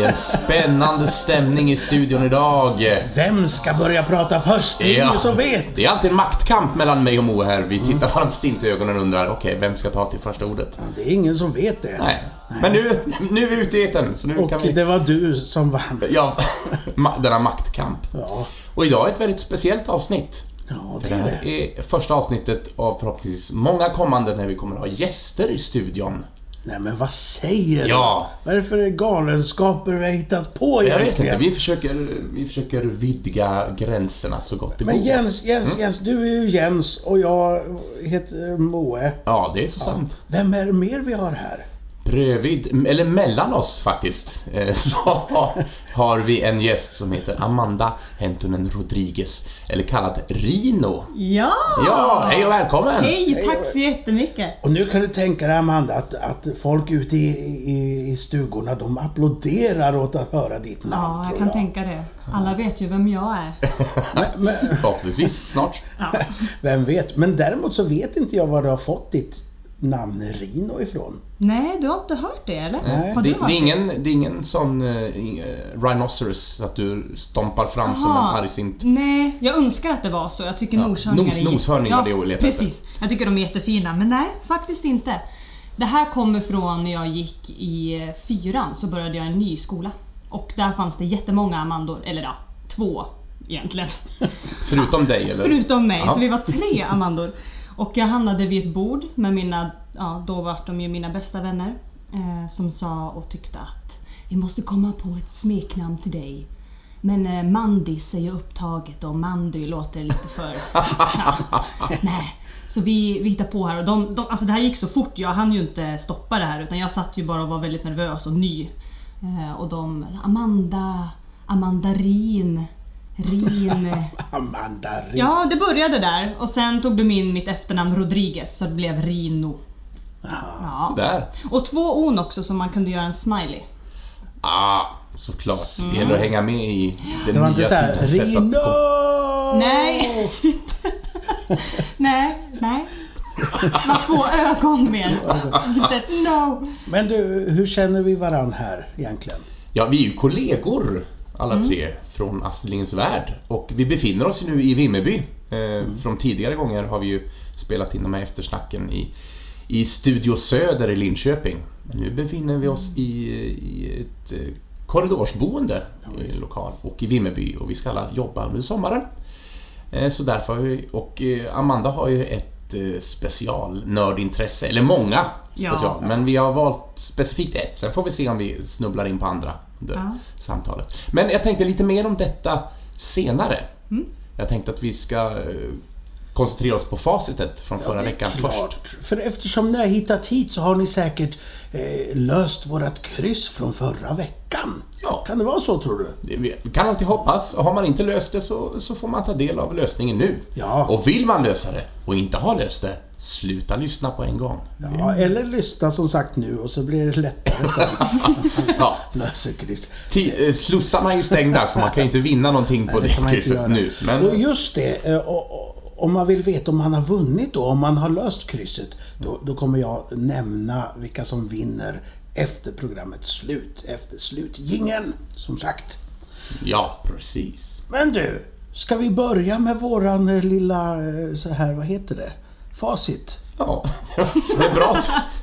Det är en spännande stämning i studion idag. Vem ska börja prata först? Det är Ja. ingen som vet. Det är alltid en maktkamp mellan mig och Moe här. Vi tittar varandra stint i ögonen och undrar, okej, vem ska ta till första ordet? Ja, Det är ingen som vet det. Nej. Men nu, nu är vi ute i etern, så nu Och kan vi... det var du som vann. Ja, denna maktkamp. Ja, Och idag är ett väldigt speciellt avsnitt. ja det Det är här det. är första avsnittet av förhoppningsvis många kommande när vi kommer att ha gäster i studion. Nej men vad säger Ja. du? Vad är det för galenskaper vi har hittat på Jag vet egentligen? inte, vi försöker, vi försöker vidga gränserna så gott det Men går. Jens, Jens, Mm. Jens, du är ju Jens och jag heter Moe. Ja, det är så sant. Vem är det mer vi har här? Bredvid, eller mellan oss faktiskt, eh, så har vi en gäst som heter Amanda Hentunen Rodriguez, eller kallad Rino. Ja! Ja, hej och välkommen! Hej, tack så jättemycket. Och nu kan du tänka dig Amanda att, att folk ute i, i, i stugorna de applåderar åt att höra ditt namn Ja, jag kan jag. tänka det. Alla vet ju vem jag är. Men, men, Förhoppningsvis snart. vem vet? Men däremot så vet inte jag var du har fått ditt namn Rino ifrån. Nej, du har inte hört det eller? Nej. Har Det, du det, hört är ingen, det är ingen sån uh, rhinoceros, att du stompar fram som en Aha. argsint... Nej, jag önskar att det var så. Jag tycker Ja, noshörningar nos- är... noshörningar, ja, det är att leta efter. precis. Jag tycker de är jättefina. Men nej, faktiskt inte. Det här kommer från när jag gick i eh, fyran, så började jag en ny skola. Och där fanns det jättemånga Amandor, eller ja, två egentligen. Förutom dig, eller? Förutom mig, Ja. så vi var tre Amandor. Och jag hamnade vid ett bord med mina, ja då var de ju mina bästa vänner. Eh, som sa och tyckte att vi måste komma på ett smeknamn till dig. Men eh, Mandis är ju upptaget och Mandy låter lite för... ja, nej. Så vi, vi hittar på här och de, de, alltså det här gick så fort, jag hann ju inte stoppa det här utan jag satt ju bara och var väldigt nervös och ny. Eh, och de... Amanda... Amandarin... Rin... Amanda Rino. Ja, det började där och sen tog du in mitt efternamn Rodriguez så det blev Rino. Ja. Sådär. Och två on också så man kunde göra en smiley. Ah, såklart. Det gäller att hänga med i den Det var nya inte såhär. Rino! Nej, nej, nej. Det var två ögon. Inte ett no. Men du, hur känner vi varann här egentligen? Ja, vi är ju kollegor alla Mm. tre från Astlingens Värld och vi befinner oss nu i Vimmerby. Eh, Från tidigare gånger har vi ju spelat in de här eftersnacken i, i Studio Söder i Linköping. Nu befinner vi oss i, i ett eh, korridorsboende i lokal och i Vimmerby och vi ska alla jobba under sommaren. Eh, Så därför har vi, och eh, Amanda har ju ett specialnördintresse, eller många Ja. special, men vi har valt specifikt ett. Sen får vi se om vi snubblar in på andra under Ja. samtalet. Men jag tänkte lite mer om detta senare. Mm. Jag tänkte att vi ska eh, koncentrera oss på facitet från förra är veckan klart. först. För eftersom ni har hittat hit så har ni säkert eh, löst vårat kryss från förra veckan. Ja. Kan det vara så tror du? Det- Vi kan alltid hoppas. Och Har man inte löst det så, så får man ta del av lösningen nu. Ja. Och vill man lösa det och inte har löst det, sluta lyssna på en gång. Ja, eller lyssna som sagt nu och så blir det lättare sen. Ja, Löser kryss. Ti- eh, Slussarna är ju stängda så man kan ju inte vinna någonting på Nej, det inte krysset nu. Och Men just det, eh, och, och, om man vill veta om man har vunnit då, om man har löst krysset, då, då kommer jag nämna vilka som vinner efter programmets slut, efter slutgingen som sagt. ja, precis. Men du, ska vi börja med våran eh, lilla, eh, så här, vad heter det? Facit. Ja, det är bra.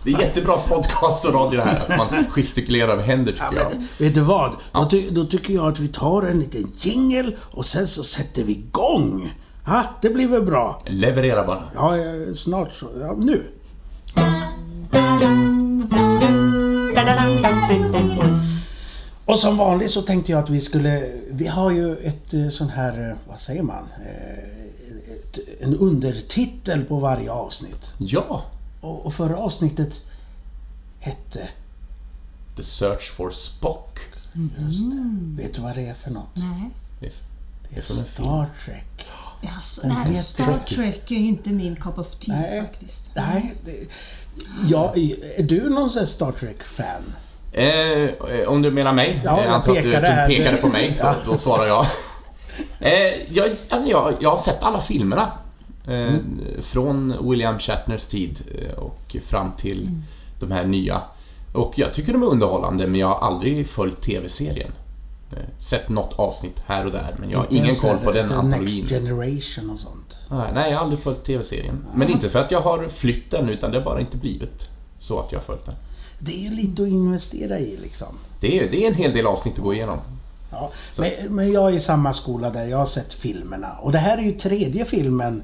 Det är jättebra podcast och radio det här, att man gestikulerar med händer Ja, tycker jag. men, vet du vad? Då, ty, då tycker jag att vi tar en liten jingle och sen så sätter vi igång. Ja, det blir väl bra? Leverera bara. Ja, eh, snart så. Ja, nu. Och som vanligt så tänkte jag att vi skulle... Vi har ju ett eh, sån här, eh, vad säger man? Ett, en undertitel på varje avsnitt. Ja, Och, och förra avsnittet hette... The Search for Spock. Just det. Vet du vad det är för något? Nej. Det är, Det är. Star Trek. Alltså, nej, Star Trek är inte min cup of tea Nej. faktiskt. Nej, det, ja, är du någon Star Trek-fan? Eh, eh, om du menar mig? Ja, jag jag antar att du, pekade du pekade på mig, så Ja. då svarar jag. Eh, jag, jag. Jag har sett alla filmerna. Eh, Mm. Från William Shatners tid eh, och fram till de här nya. Och jag tycker de är underhållande, men jag har aldrig följt TV-serien. Eh, Sett något avsnitt här och där, men jag har ingen koll på den antologin. Next Generation och sånt. Nej, jag har aldrig följt TV-serien. Men inte för att jag har flytt den, utan det har bara inte blivit så att jag har följt den. Det är ju lite att investera i liksom. Det är, det är en hel del avsnitt att gå igenom. Ja, men, men jag är i samma skola där, jag har sett filmerna. Och det här är ju tredje filmen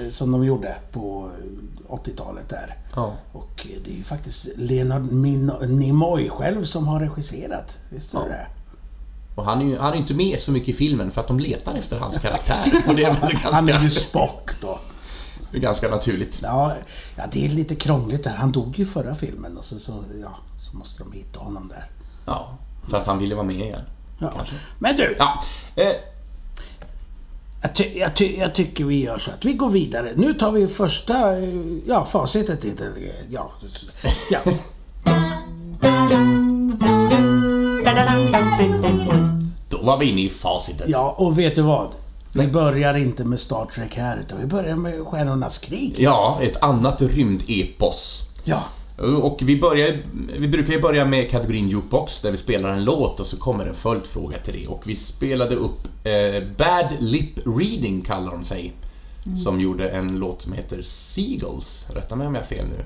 eh, som de gjorde på eh, 80-talet där. Ja. Och eh, det är ju faktiskt Leonard Nimoy själv som har regisserat. Visste du Ja. det? Och han är ju han är inte med så mycket i filmen för att de letar efter hans karaktär. Och det är väl Han är ju ganska, Spock då. det är ganska naturligt. Ja, ja, det är lite krångligt där. Han dog ju i förra filmen och så, så, ja, så måste de hitta honom där. Ja, för att han ville vara med igen. Ja. Kanske. Men du, Ja, eh, jag, ty, jag, ty, jag tycker vi gör så att vi går vidare. Nu tar vi första, eh, ja, facitet. Ja, ja. var vi inne i facitet. ja, och vet du vad? Vi börjar inte med Star Trek här, utan vi börjar med Stjärnornas krig. Ja, ett annat rymdepos. Ja, Och vi, börjar, vi brukar ju börja med kategorin Jukebox där vi spelar en låt och så kommer en följdfråga till det. Och vi spelade upp eh, Bad Lip Reading kallar de sig. Som gjorde en låt som heter Seagulls. Rätta mig om jag har fel nu.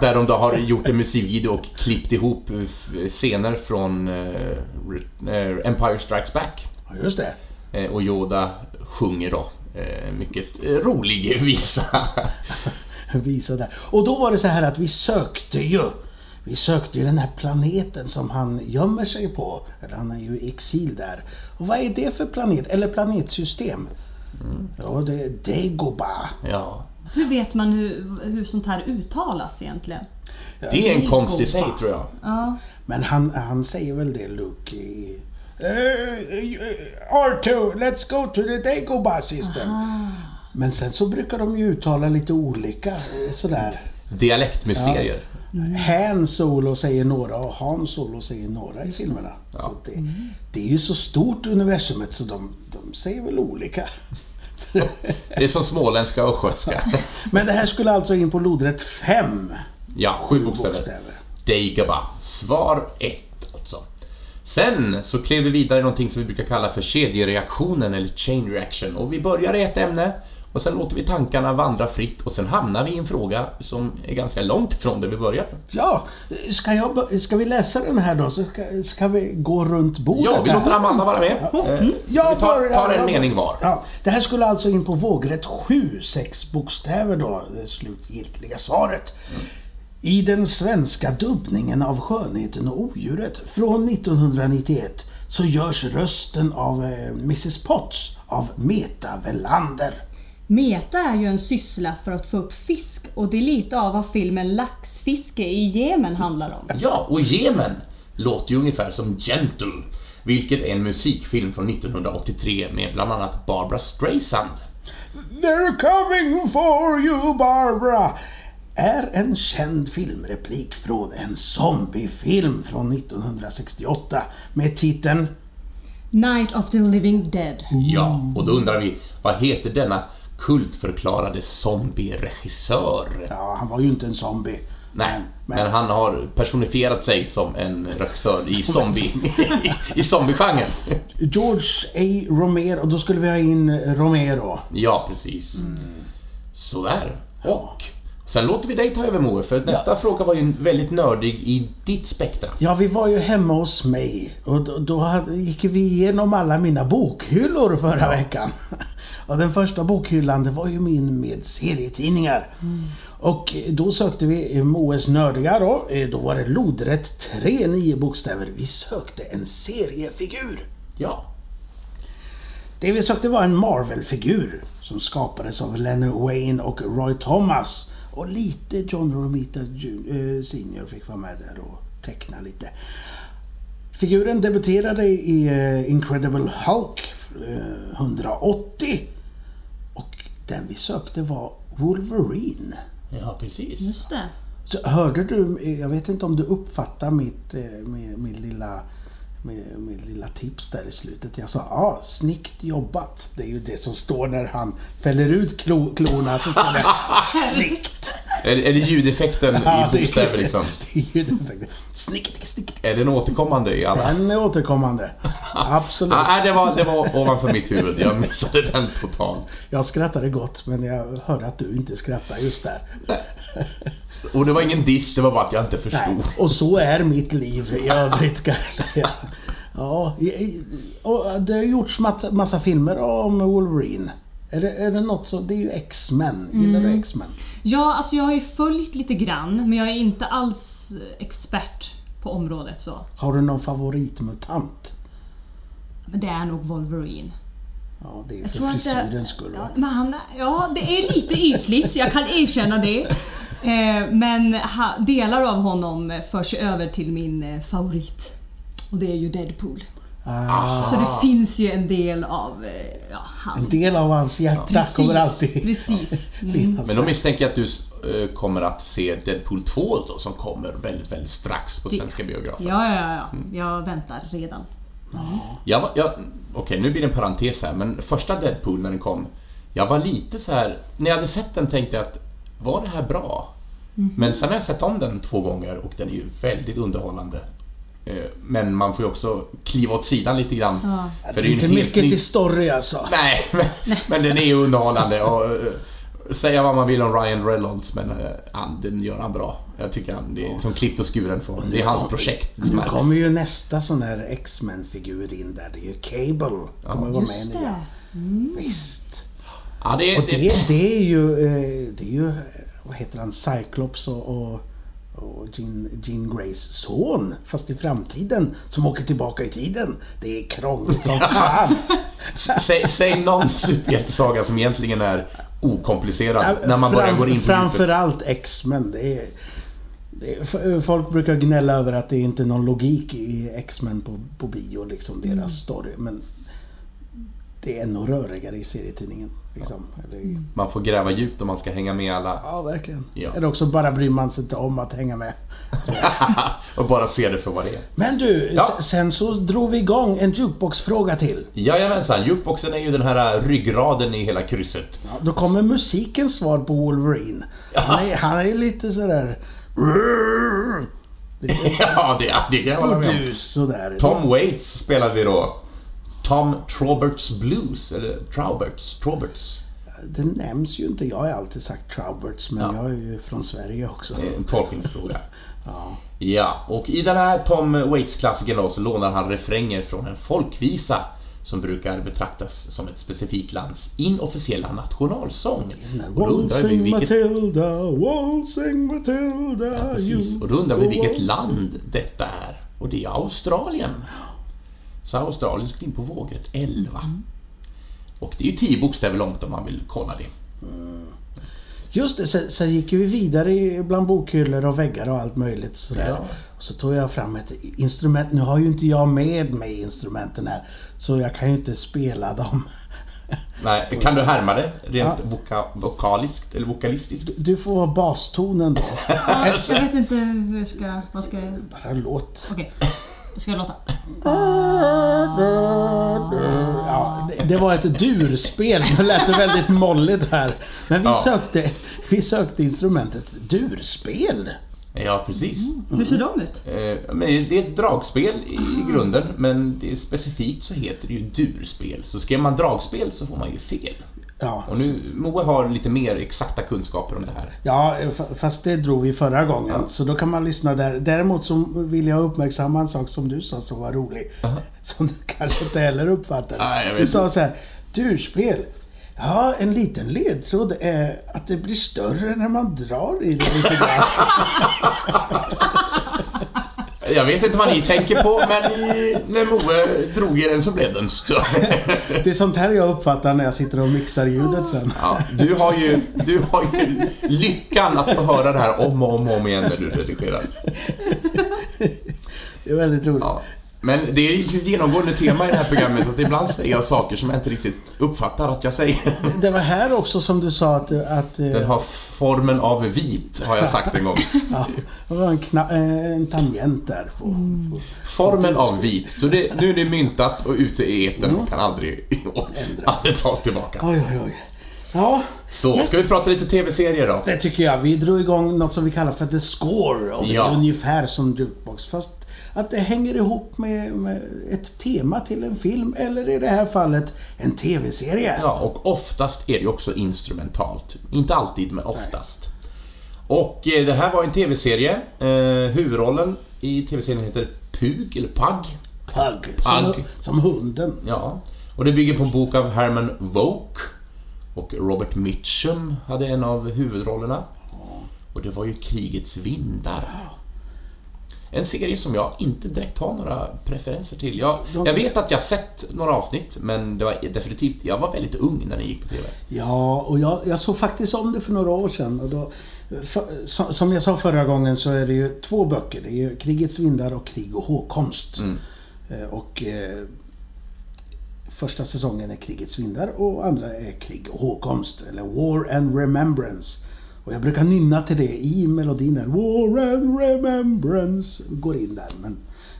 Där de då har gjort en musikvideo och klippt ihop eh, scener från eh, eh, Empire Strikes Back. ja, just det. Och Yoda sjunger då. Mycket rolig visa. Visa där. Och då var det så här att vi sökte ju vi sökte ju den här planeten som han gömmer sig på. Eller han är ju i exil där. Och vad är det för planet? Eller planetsystem? Ja, det är Dagobah. Ja, Hur vet man hur, hur sånt här uttalas egentligen? det är en konst i sig tror jag. Ja. Men han, han säger väl det, Luke, i... Eh, R2, let's go to the Dagobah system. Men sen så brukar de ju uttala lite olika eh, sådär. Dialektmysterier. Han Solo säger några och Han Solo säger några i filmerna. Så det, det är ju så stort universumet så de, de säger väl olika. Det är som småländska och östgötska. Men det här skulle alltså in på lodrätt 5. Ja, sju bokstäver. Dagobah. Svar 1 alltså. Sen så klev vi vidare i någonting som vi brukar kalla för kedjereaktionen eller chain reaction. Och vi börjar i ett ämne och sen låter vi tankarna vandra fritt och sen hamnar vi i en fråga som är ganska långt ifrån där vi började. Ja, ska, jag, ska vi läsa den här då så ska, ska vi gå runt bordet Ja, vi låter Amanda vara med. Eh, Jag vi tar, tar en jag- mening var. Ja, det här skulle alltså in på vågrätt 7, sex bokstäver då, det slutgiltiga svaret. I den svenska dubbningen av Skönheten och odjuret från 1991 så görs rösten av eh, Mrs Potts av Meta Velander. Meta är ju en syssla för att få upp fisk och det är lite av vad filmen Laxfiske i Jemen handlar om. Ja, och Jemen låter ju ungefär som Gentle, vilket är en musikfilm från 1983 med bland annat Barbara Streisand. They're coming for you Barbara! Är en känd filmreplik från en zombiefilm från 1968 med titeln Night of the Living Dead. Ja, och då undrar vi, vad heter denna kultförklarade zombie-regissör? Ja, han var ju inte en zombie. Nej, men, men han har personifierat sig som en regissör i zombie... i zombiegenren. George A. Romero, och då skulle vi ha in Romero. Ja, precis. Sådär. Och sen låter vi dig ta över Moe, för nästa fråga var ju väldigt nördig i ditt spektra. Ja, vi var ju hemma hos mig och då, då gick vi igenom alla mina bokhyllor förra veckan. Och den första bokhyllan, det var ju min med serietidningar. Och då sökte vi Moes nördiga då. Eh, Då var det lodrätt 3 nio bokstäver. Vi sökte en seriefigur. Ja. Det vi sökte var en Marvel-figur som skapades av Lenny Wayne och Roy Thomas. Och lite John Romita eh, Senior fick vara med där och teckna lite. Figuren debuterade i eh, Incredible Hulk eh, 180. Den vi sökte var Wolverine. Ja, precis. Just det. Så hörde du, jag vet inte om du uppfattar mitt, eh, min, min lilla min, min lilla tips där i slutet. Jag sa ja, ah, snyggt jobbat. Det är ju det som står när han fäller ut klo, klorna. Så står det snyggt. Är, är det ljudeffekten Ja, i bokstäver liksom? Det är ljudeffekter. Snicket, snicket. Är den återkommande i alla? Den är återkommande. Absolut. Nej, det var, det var ovanför mitt huvud. Jag missade den totalt. Jag skrattade gott, men jag hörde att du inte skrattade just där. Och det var ingen diss, det var bara att jag inte förstod. Nej, och så är mitt liv i övrigt kan jag säga. Ja, och det har gjorts massa, massa filmer om Wolverine. Är det, är det något så... Det är ju X-Men. Gillar Mm. du X-Men? Ja, alltså jag har ju följt lite grann, men jag är inte alls expert på området så. Har du någon favoritmutant? Men det är nog Wolverine. Ja, det är Jag för frisyrens skull Ja, va? men han, ja, det är lite ytligt, jag kan erkänna det. Eh, Men ha, delar av honom förs över till min eh, favorit. Och det är ju Deadpool. Ah, Så det finns ju en del av eh, ja, han. en del av hans hjärta kommer alltid precis. Mm. finnas Men då misstänker jag att du kommer att se Deadpool 2 då, som kommer väldigt, väldigt strax på Det- svenska biografer. Ja, ja, ja. Jag väntar redan. Jag var, jag, okej, nu blir det en parentes här, men första Deadpool när den kom, jag var lite så här. När jag hade sett den tänkte jag att, var det här bra? Mhm. Men sen har jag sett om den två gånger och den är ju väldigt underhållande. Eh, Men man får ju också kliva åt sidan lite grann. Ja. För Det är ju inte mycket ny- till story alltså. Nej, men, men den är ju underhållande och eh, säga vad man vill om Ryan Reynolds men eh, han, den gör han bra. Jag tycker han, det är som klippt och skuren från. Det är hans projekt. Nu kommer ju nästa sån här X-Men-figur in där. Det är ju Cable. Kommer vara med Just i det. nya. Visst. Ja, det, Och det, det, det är ju, eh, det är ju, eh, vad heter han, Cyclops och, och, och Jean, Jean Greys son, fast i framtiden, som åker tillbaka i tiden. Det är krångligt som fan. säg, säg någon superhjältesaga som egentligen är okomplicerad när man börjar Fram- gå in på. Framförallt X-Men. Det är, det är, folk brukar gnälla över att det inte är någon logik i X-Men på, på bio, liksom Mm. deras story. Men det är ännu rörigare i serietidningen. Liksom. Eller, i- Man får gräva djupt om man ska hänga med alla Ja, verkligen. Ja. Eller också bara bryr man sig inte om att hänga med. och bara se det för vad det är. Men du, Ja. sen så drog vi igång en jukebox-fråga till. Jajamensan, jukeboxen är ju den här ryggraden i hela krysset. Ja, då kommer musikens svar på Wolverine. Han är, han är lite sådär... Lite ja, det, det kan jag hålla med om. Tom Waits spelade vi då. Tom Trauberts Blues, eller Trauberts, Trauberts. Det nämns ju inte. Jag har alltid sagt Trouberts, men Ja. jag är ju från Sverige också. En tolkningsfråga. Ja. Ja, och i den här Tom Waits-klassikern då så lånar han refränger från en folkvisa som brukar betraktas som ett specifikt lands inofficiella nationalsång. Waltzing vilket, Matilda, waltzing Matilda precis, you och då undrar vi vilket land detta är. Och det är Australien. Så Australien skulle in på vågrätt 11. Och det är ju 10 bokstäver långt om man vill kolla det. Just det, sen, sen gick vi vidare i- bland bokhyllor och väggar och allt möjligt sådär. Ja. Och så tog jag fram ett instrument. Nu har ju inte jag med mig instrumenten här, så jag kan ju inte spela dem. Nej, kan du härma det rent voka, vokaliskt eller vokalistiskt? Du får ha bastonen då. Ja, jag vet inte hur jag ska... Vad ska jag... Bara låt. Okej. Ska jag låta? Ja, det, det var ett durspel. Nu lät det väldigt molligt här. Men vi, Ja. sökte, vi sökte instrumentet durspel. Ja, precis. Hur ser de ut? Eh, Men det är ett dragspel i grunden, men det är specifikt så heter det ju durspel. Så skrev man dragspel så får man ju fel. Ja, Och nu, Moe har lite mer exakta kunskaper om det här. Ja, fast det drog vi förra gången, så då kan man lyssna där. Däremot så vill jag uppmärksamma en sak som du sa som var rolig. Som du kanske inte heller uppfattade. Vet du sa så här, durspel. Ja, en liten ledtråd är att det blir större när man drar i det lite grann. Jag vet inte vad ni tänker på, men när Moe drog i den så blev den större. Det är sånt här jag uppfattar när jag sitter och mixar ljudet sen. Ja, du, har ju, du har ju lyckan att få höra det här om och om, och om igen när du redigerar. Det är väldigt roligt. Ja. Men det är ett genomgående tema i det här programmet att ibland säger jag saker som jag inte riktigt uppfattar att jag säger. Det var här också som du sa att... att eh, Den har formen av vit, har jag sagt en gång. ja, det var en, kna- eh, en tangent där. På, på. Formen av vit. Så det, nu är det myntat och ute i etern och kan aldrig, aldrig tas tillbaka. Oj, oj, oj. Ja, Så, ska vi prata lite TV-serier då? det tycker jag. Vi drog igång något som vi kallar för The Score. Och det är Ja. ungefär som Jukebox. Fast att det hänger ihop med, med ett tema till en film. Eller i det här fallet en TV-serie. Ja, och oftast är det också instrumentalt. Inte alltid, men oftast. Och eh, det här var en TV-serie. Eh, huvudrollen i TV-serien heter Pug, eller Pug. Pug. Som, Pug. som hunden. Ja. Och det bygger på en bok av Herman Wouk. Och Robert Mitchum hade en av huvudrollerna. Och det var ju Krigets vindar. En serie som jag inte direkt har några preferenser till. Jag, jag vet att jag sett några avsnitt, men det var definitivt... Jag var väldigt ung när den gick på TV. Ja, och jag, jag såg faktiskt om det för några år sedan. Och då, för, som, jag sa förra gången så är det ju två böcker. Det är ju Krigets vindar och Krig och hågkomst. Eh, Och eh, första säsongen är Krigets vindar och andra är Krig och hågkomst. Eller War and Remembrance. Och jag brukar nynna till det i melodin där. War and Remembrance. Går in där, men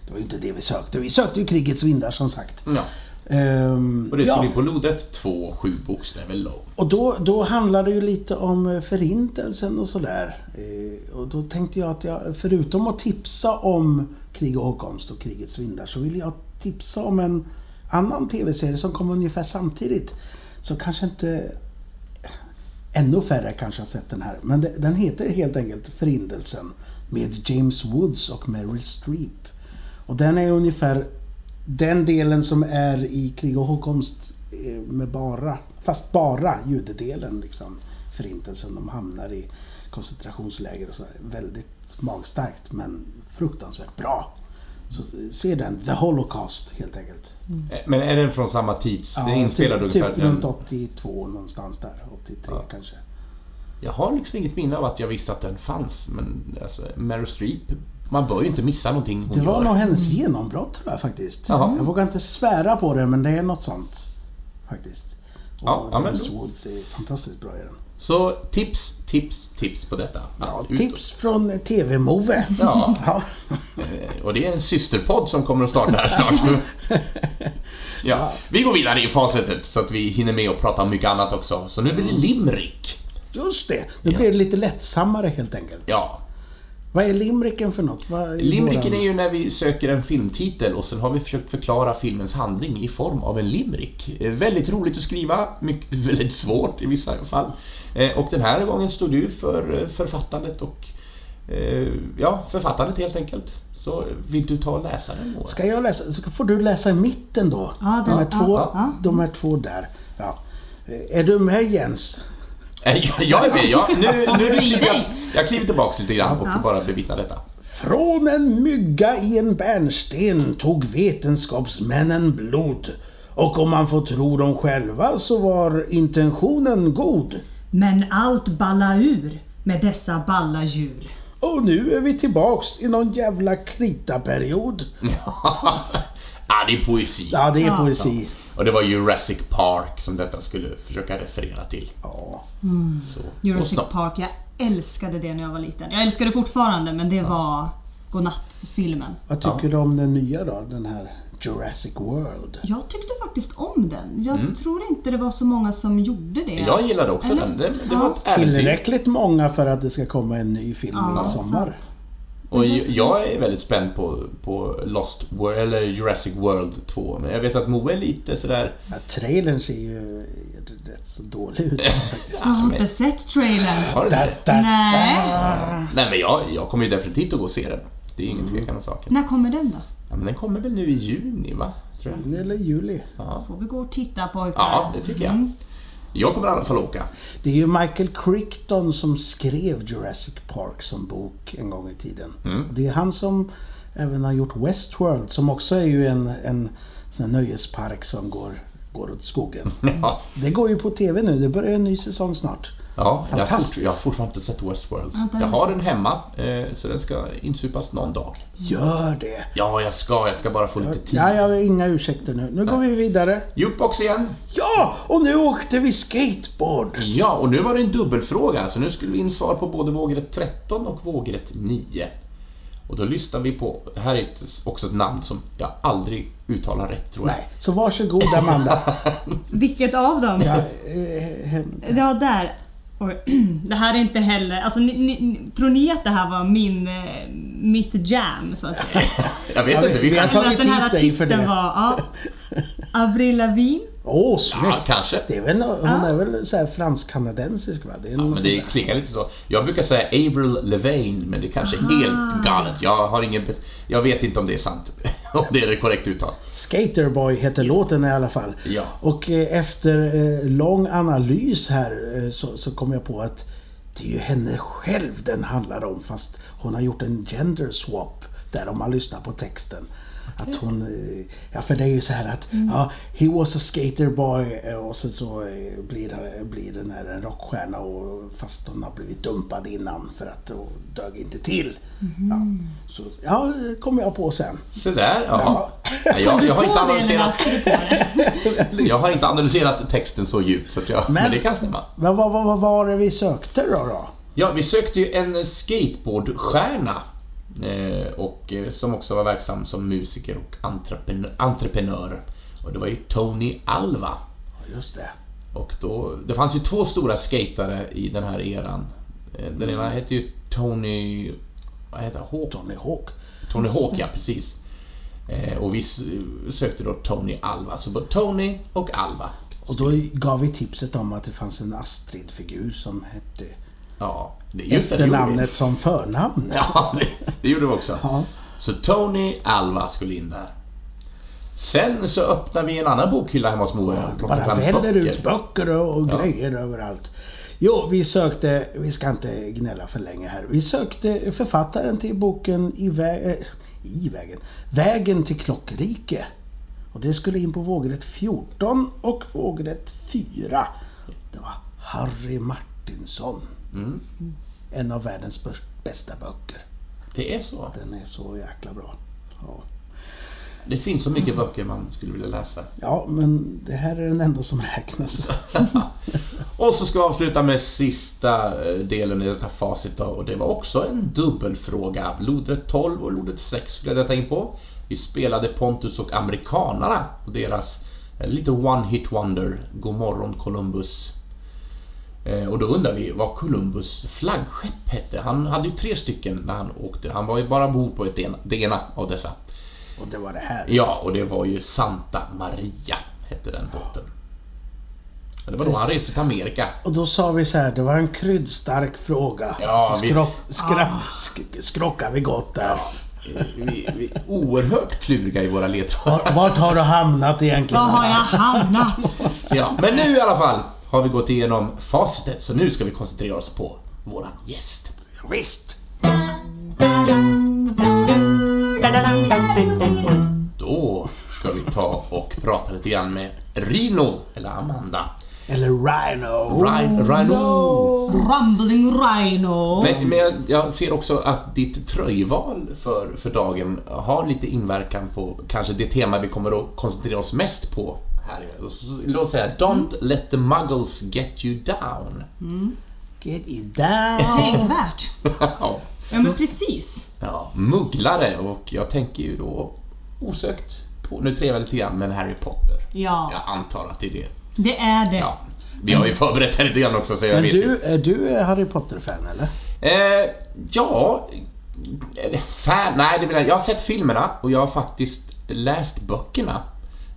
det var ju inte det vi sökte. Vi sökte ju Krigets vindar som sagt. Ja. Ehm, Och det ska ja. bli på lodrätt 2, 7 bokstäver lång. Och då, då handlar det ju lite om eh, Förintelsen och sådär. Eh, Och då tänkte jag att jag, förutom att tipsa om Krig och hågkomst och Krigets vindar, så vill jag tipsa om en annan TV-serie som kom ungefär samtidigt. Så kanske inte... Ännu färre kanske har sett den här. Men det, den heter helt enkelt Förintelsen med James Woods och Meryl Streep. Och den är ungefär den delen som är i Krig och hågkomst eh, med bara, fast bara judedelen liksom. Förintelsen, de hamnar i koncentrationsläger och så. Väldigt magstarkt men fruktansvärt bra. Så se den, The Holocaust helt enkelt. Eh, Men är den från samma tids... det är inspelad typ, ungefär... typ runt 82 någonstans där, 83 kanske. Jag har liksom inget minne av att jag visste att den fanns, men alltså, Meryl Streep, man bör ju inte missa någonting hon Det var gör. nog hennes genombrott tror jag faktiskt. Jaha. Jag vågar inte svära på det men det är något sånt. Faktiskt. Och Ja, ja, James Woods är fantastiskt bra i den. Så tips, tips, tips på detta. Ja, tips från TV-Move. Ja. ja. Eh, Och det är en systerpodd som kommer att starta här snart. ja, vi går vidare i facit så att vi hinner med att prata om mycket annat också. Så nu blir det limrik. Just det. Nu blir det lite lättsammare helt enkelt. Ja, Vad är limericken för något? Vad är limericken våran- är ju när vi söker en filmtitel och sen har vi försökt förklara filmens handling i form av en limerick. Eh, Väldigt roligt att skriva, mycket, väldigt svårt i vissa fall. Eh, Och den här gången stod du för eh, författandet och eh, ja, författandet helt enkelt. Så vill du ta och läsa den Moa? Ska jag läsa? Så får du läsa i mitten då. Ja, de, här två, ja, ja. de här två där. Ja. Är du med Jens? Jag- Jag är med, jag, nu, nu kliver jag, jag kliver tillbaks lite grann och bara bevittnar detta. Från en mygga i en bärnsten tog vetenskapsmännen blod. Och om man får tro dem själva så var intentionen god. Men allt balla ur med dessa balla djur. Och nu är vi tillbaks i någon jävla kritaperiod. ja, det är poesi. Ja, det är Ja. poesi. Och det var Jurassic Park som detta skulle försöka referera till. Ja. Så, och Jurassic Park, jag älskade det när jag var liten. Jag älskar det fortfarande men det var godnattfilmen. Vad tycker du om den nya då? Den här Jurassic World? Jag tyckte faktiskt om den. Jag tror inte det var så många som gjorde det. Jag gillade också Eller? den. Det, det Ja. var. Tillräckligt många för att det ska komma en ny film Ja, i sommar. sant. Och jag är väldigt spänd på, på Lost World, eller Jurassic World 2. Men jag vet att Moe är lite sådär... Ja, trailern ser ju rätt så dålig ut faktiskt. Jag har inte sett trailern. Har du da, Nej. Nej men jag, jag kommer ju definitivt att gå och se den. Det är ingen tvekan om saken. När kommer den då? Ja, men den kommer väl nu i juni, va? Tror jag. Eller juli. Ja, Får vi gå och titta pojkar? ja det tycker jag. Jag kommer i alla fall åka. Det är ju Michael Crichton som skrev Jurassic Park som bok en gång i tiden. Och Det är han som även har gjort Westworld som också är ju en, en sån här nöjespark som går, går åt skogen. Ja, Det går ju på TV nu. Det börjar en ny säsong snart. Ja jag, har fort, jag har fortfarande inte sett Westworld. Ja, Jag har den hemma, eh, så den ska insupas någon dag. Gör det! Ja, jag ska. Jag ska bara få lite tid. Ja, jag har inga ursäkter nu. Nu går vi vidare. Jukebox igen. Ja! Och nu åkte vi skateboard! Ja, och nu var det en dubbelfråga, så nu skulle vi in svar på både vågrätt 13 och vågrätt 9. Och då lyssnar vi på, det här är också ett namn som jag aldrig uttalar rätt tror jag. Nej, så varsågod Amanda. Vilket av dem? Ja, eh, Ja, där. Oj. Det här är inte heller... Alltså, ni, ni, tror ni att det här var min, eh, mitt jam, så att säga? Jag vet inte, vi vi har kan... Eller att den här tagit hit dig för artisten det. var... Ja, Avril Lavigne. Åh, Ja, snyggt! kanske. Det är väl, hon är väl så här fransk-kanadensisk va? Det är Ja, men det klingar lite så. Jag brukar säga Avril Lavigne, men det kanske är helt galet. Jag har ingen... Jag vet inte om det är sant. Om det är det korrekt uttal. Skaterboy heter låten i alla fall. Ja. Och eh, efter eh, lång analys här eh, så, så kom jag på att det är ju henne själv den handlar om fast hon har gjort en gender swap där om man lyssnar på texten. Att hon, eh, ja för det är ju så här att, ja, he was a skaterboy eh, och sen så eh, blir, blir den här en rockstjärna och fast hon har blivit dumpad innan för att hon dög inte till. Ja, så, ja, det kom jag på sen. Så där. Nej, Jag, jag, har inte analyserat, jag har inte analyserat texten så djupt, så att jag, men, Men- det kan stämma. Vad, vad, vad, vad var det vi sökte då? då? Ja, vi sökte ju en skateboardstjärna. Eh, och eh, som också var verksam som musiker och entreprenör. Och det var ju Tony Alva. Just det. Och då, det fanns ju två stora skatare i den här eran. Eh, Den ena hette ju Tony... Vad heter? Hawk? Tony Hawk. Tony Hawk, ja precis. Och vi sökte då Tony Alva. Så både Tony och Alva. Och då gav vi tipset om att det fanns en Astrid-figur som hette Ja, efternamnet som förnamn. Ja, det, det gjorde vi också. Ja. Så Tony Alva skulle in där. Sen så öppnade vi en annan bokhylla hemma hos och plockade Bara väller böcker. ut böcker och, och grejer överallt. Jo, vi sökte, vi ska inte gnälla för länge här. Vi sökte författaren till boken I, vä- eh, i vägen. Vägen till Klockrike. Och det skulle in på vågrätt 14 och vågrätt 4. Det var Harry Martinsson. Mm. En av världens bästa böcker. Det är så. Den är så jäkla bra. Ja. Det finns så mycket böcker man skulle vilja läsa. ja, men det här är den enda som räknas. Och så ska vi avsluta med sista eh, delen i detta facit då, och det var också en dubbelfråga. Lodrätt 12 och lodrätt 6 skulle jag detta in på. Vi spelade Pontus och Amerikanarna och deras eh, lite one-hit wonder, Godmorgon Columbus. Eh, Och då undrar vi vad Columbus flaggskepp hette. Han hade ju tre stycken när han åkte. Han var ju bara ombord på ett ena, det ena av dessa. Och det var det här. Ja, och det var ju Santa Maria, hette den båten. Och Det var då han reste till Amerika. Och då sa vi så här, det var en kryddstark fråga. Ja, så vi- skrå, skra, sk, skrockade vi gott där. Vi, vi är oerhört kluriga i våra ledtrådar. Var, vart har du hamnat egentligen? Var har jag hamnat? Ja, men nu i alla fall har vi gått igenom facitet, så nu ska vi koncentrera oss på våran gäst. Visst. Då ska vi ta och prata lite grann med Rino, eller Amanda. Eller Rhino. Rhino. Rhino. Rumbling Rhino. Men, men jag, jag ser också att ditt tröjval för, för dagen har lite inverkan på kanske det tema vi kommer att koncentrera oss mest på här. Låt säga Don't let the muggles get you down. Get you down. Tänkvärt. ja. Ja men precis. ja, mugglare och jag tänker ju då osökt på, nu trevar jag lite grann, men Harry Potter. Ja, Jag antar att det är det. det är det. Ja. Vi har ju förberett här lite grann också, så jag Men vet ju. du, är du Harry Potter-fan eller? Eh, ja... eller Fan, nej, det vill jag Jag har sett filmerna och jag har faktiskt läst böckerna.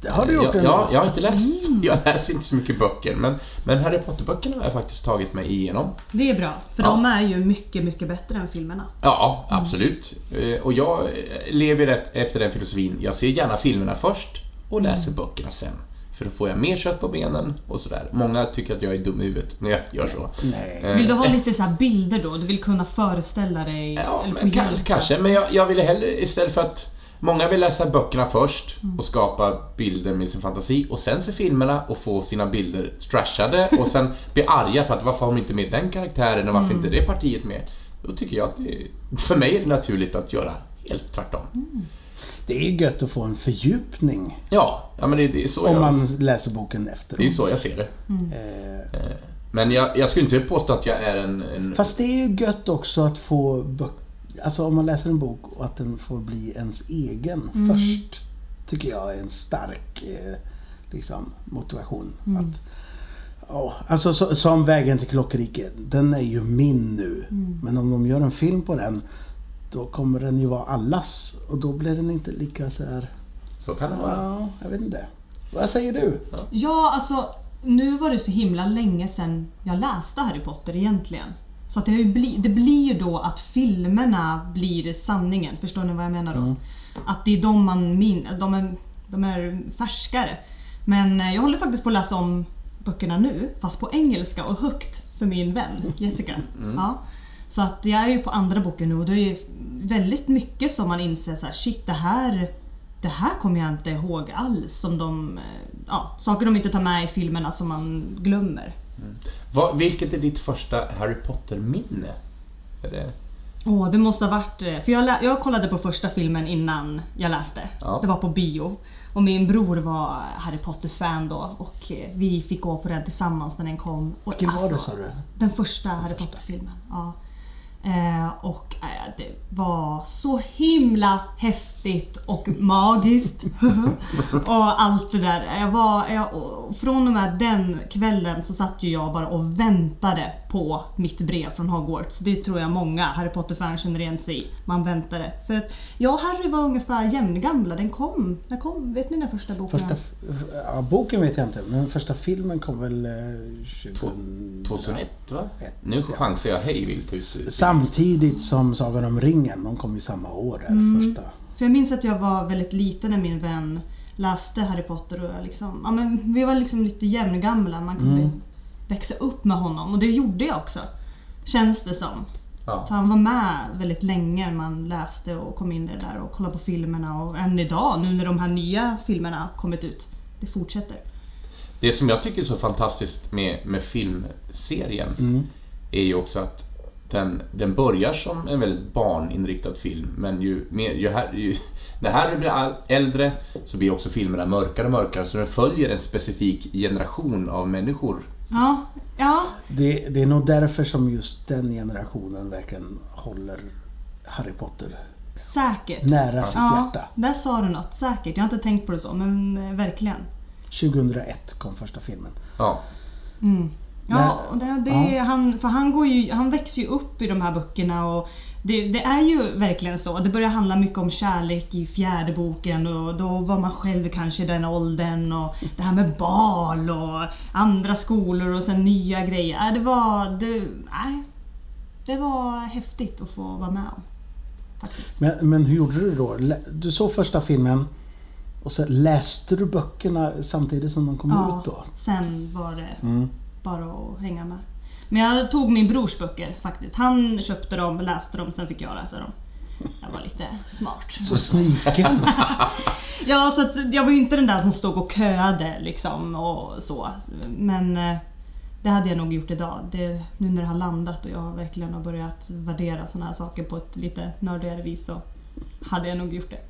Det har du gjort ändå. ja, jag har inte läst... Jag läser inte så mycket böcker, men, men Harry Potter-böckerna har jag faktiskt tagit mig igenom. Det är bra, för Ja. de är ju mycket, mycket bättre än filmerna. Ja, absolut. Eh, Och jag eh, lever efter, den filosofin. Jag ser gärna filmerna först och läser böckerna sen. För då får jag mer kött på benen och sådär. Många tycker att jag är dum i huvudet när jag gör så. Nej. Vill du ha lite så här bilder då? Du vill kunna föreställa dig? Ja, men, kanske. Men jag, jag ville hellre istället för att Många vill läsa böckerna först och skapa bilder med sin fantasi och sen se filmerna och få sina bilder trashade och sen bli arga för att varför har de inte med den karaktären och varför inte det partiet med? Då tycker jag att det, för mig är det naturligt att göra helt tvärtom. Det är gött att få en fördjupning Ja, ja men det, det är så om jag, man läser boken efteråt. det är så jag ser det. Eh, Men jag, jag skulle inte påstå att jag är en... en Fast det är ju gött också att få böcker alltså om man läser en bok och att den får bli ens egen först, tycker jag är en stark eh, liksom, motivation. Att, ja, alltså så, som Vägen till Klockeriket, den är ju min nu. Men om de gör en film på den, då kommer den ju vara allas. Och då blir den inte lika så här... Så kan det vara. Ja, jag vet inte. Vad säger du? Ja, alltså nu var det så himla länge sedan jag läste Harry Potter egentligen. Så att det, bli, det blir ju då att filmerna blir sanningen. Förstår ni vad jag menar då? Att det är de man minns, de är, de är färskare. Men eh, jag håller faktiskt på att läsa om böckerna nu, fast på engelska och högt för min vän Jessica. Ja. Så att jag är ju på andra boken nu och då är det väldigt mycket som man inser så här, shit det här det här kommer jag inte ihåg alls. Som de, eh, ja, saker de inte tar med i filmerna som man glömmer. Vad, vilket är ditt första Harry Potter-minne? Åh, det måste ha varit... eh, För jag, jag kollade på första filmen innan jag läste. Ja. Det var på bio. Och min bror var Harry Potter-fan då och eh, vi fick gå på den tillsammans när den kom. Och Vilken var det alltså, sa du? Den första Harry första. Potter-filmen. Ja. Eh, och eh, det var så himla häftigt och magiskt. och allt det där. Jag var, jag, från och med den kvällen så satt ju jag bara och väntade på mitt brev från Hogwarts. Det tror jag många Harry Potter-fans känner igen sig i. Man väntade. För att jag och Harry var ungefär jämngamla. Den kom, när kom, vet ni när första boken Första, ja, boken vet jag inte, men första filmen kom väl eh, 2000... 2001 va? Ett, Nu chansar jag hej vilt. Samtidigt som Sagan om ringen, de kom ju samma år där, första. För jag minns att jag var väldigt liten när min vän läste Harry Potter och jag liksom, ja, men vi var liksom lite jämngamla. Man kunde växa upp med honom och det gjorde jag också. Känns det som. Ja. Att han var med väldigt länge när man läste och kom in i det där och kollade på filmerna och än idag nu när de här nya filmerna har kommit ut. Det fortsätter. Det som jag tycker är så fantastiskt med, med filmserien är ju också att den, den börjar som en väldigt barninriktad film, men ju mer, ju här, ju, när Harry blir äldre så blir också filmerna mörkare och mörkare, så den följer en specifik generation av människor. Ja, ja. Det, det är nog därför som just den generationen verkligen håller Harry Potter Säkert. nära sitt Ja, hjärta. där sa du något. Säkert. Jag har inte tänkt på det så, men eh, verkligen. 2001 kom första filmen. Ja. Ja, det, det, Han, för han, går ju, han växer ju upp i de här böckerna och det, det är ju verkligen så. Det börjar handla mycket om kärlek i fjärde boken och då var man själv kanske i den åldern och det här med bal och andra skolor och sen nya grejer. Äh, Det var... Det, nej, det var häftigt att få vara med om. Faktiskt. Men, men hur gjorde du då? Du såg första filmen och sen läste du böckerna samtidigt som de kom Ja, ut då? sen var det bara att hänga med. Men jag tog min brors böcker faktiskt. Han köpte dem, läste dem, sen fick jag läsa dem. Jag var lite smart. Så sniken. Ja, så att jag var ju inte den där som stod och köade liksom och så. Men eh, det hade jag nog gjort idag. Det, nu när det har landat och jag verkligen har börjat värdera såna här saker på ett lite nördigare vis så hade jag nog gjort det.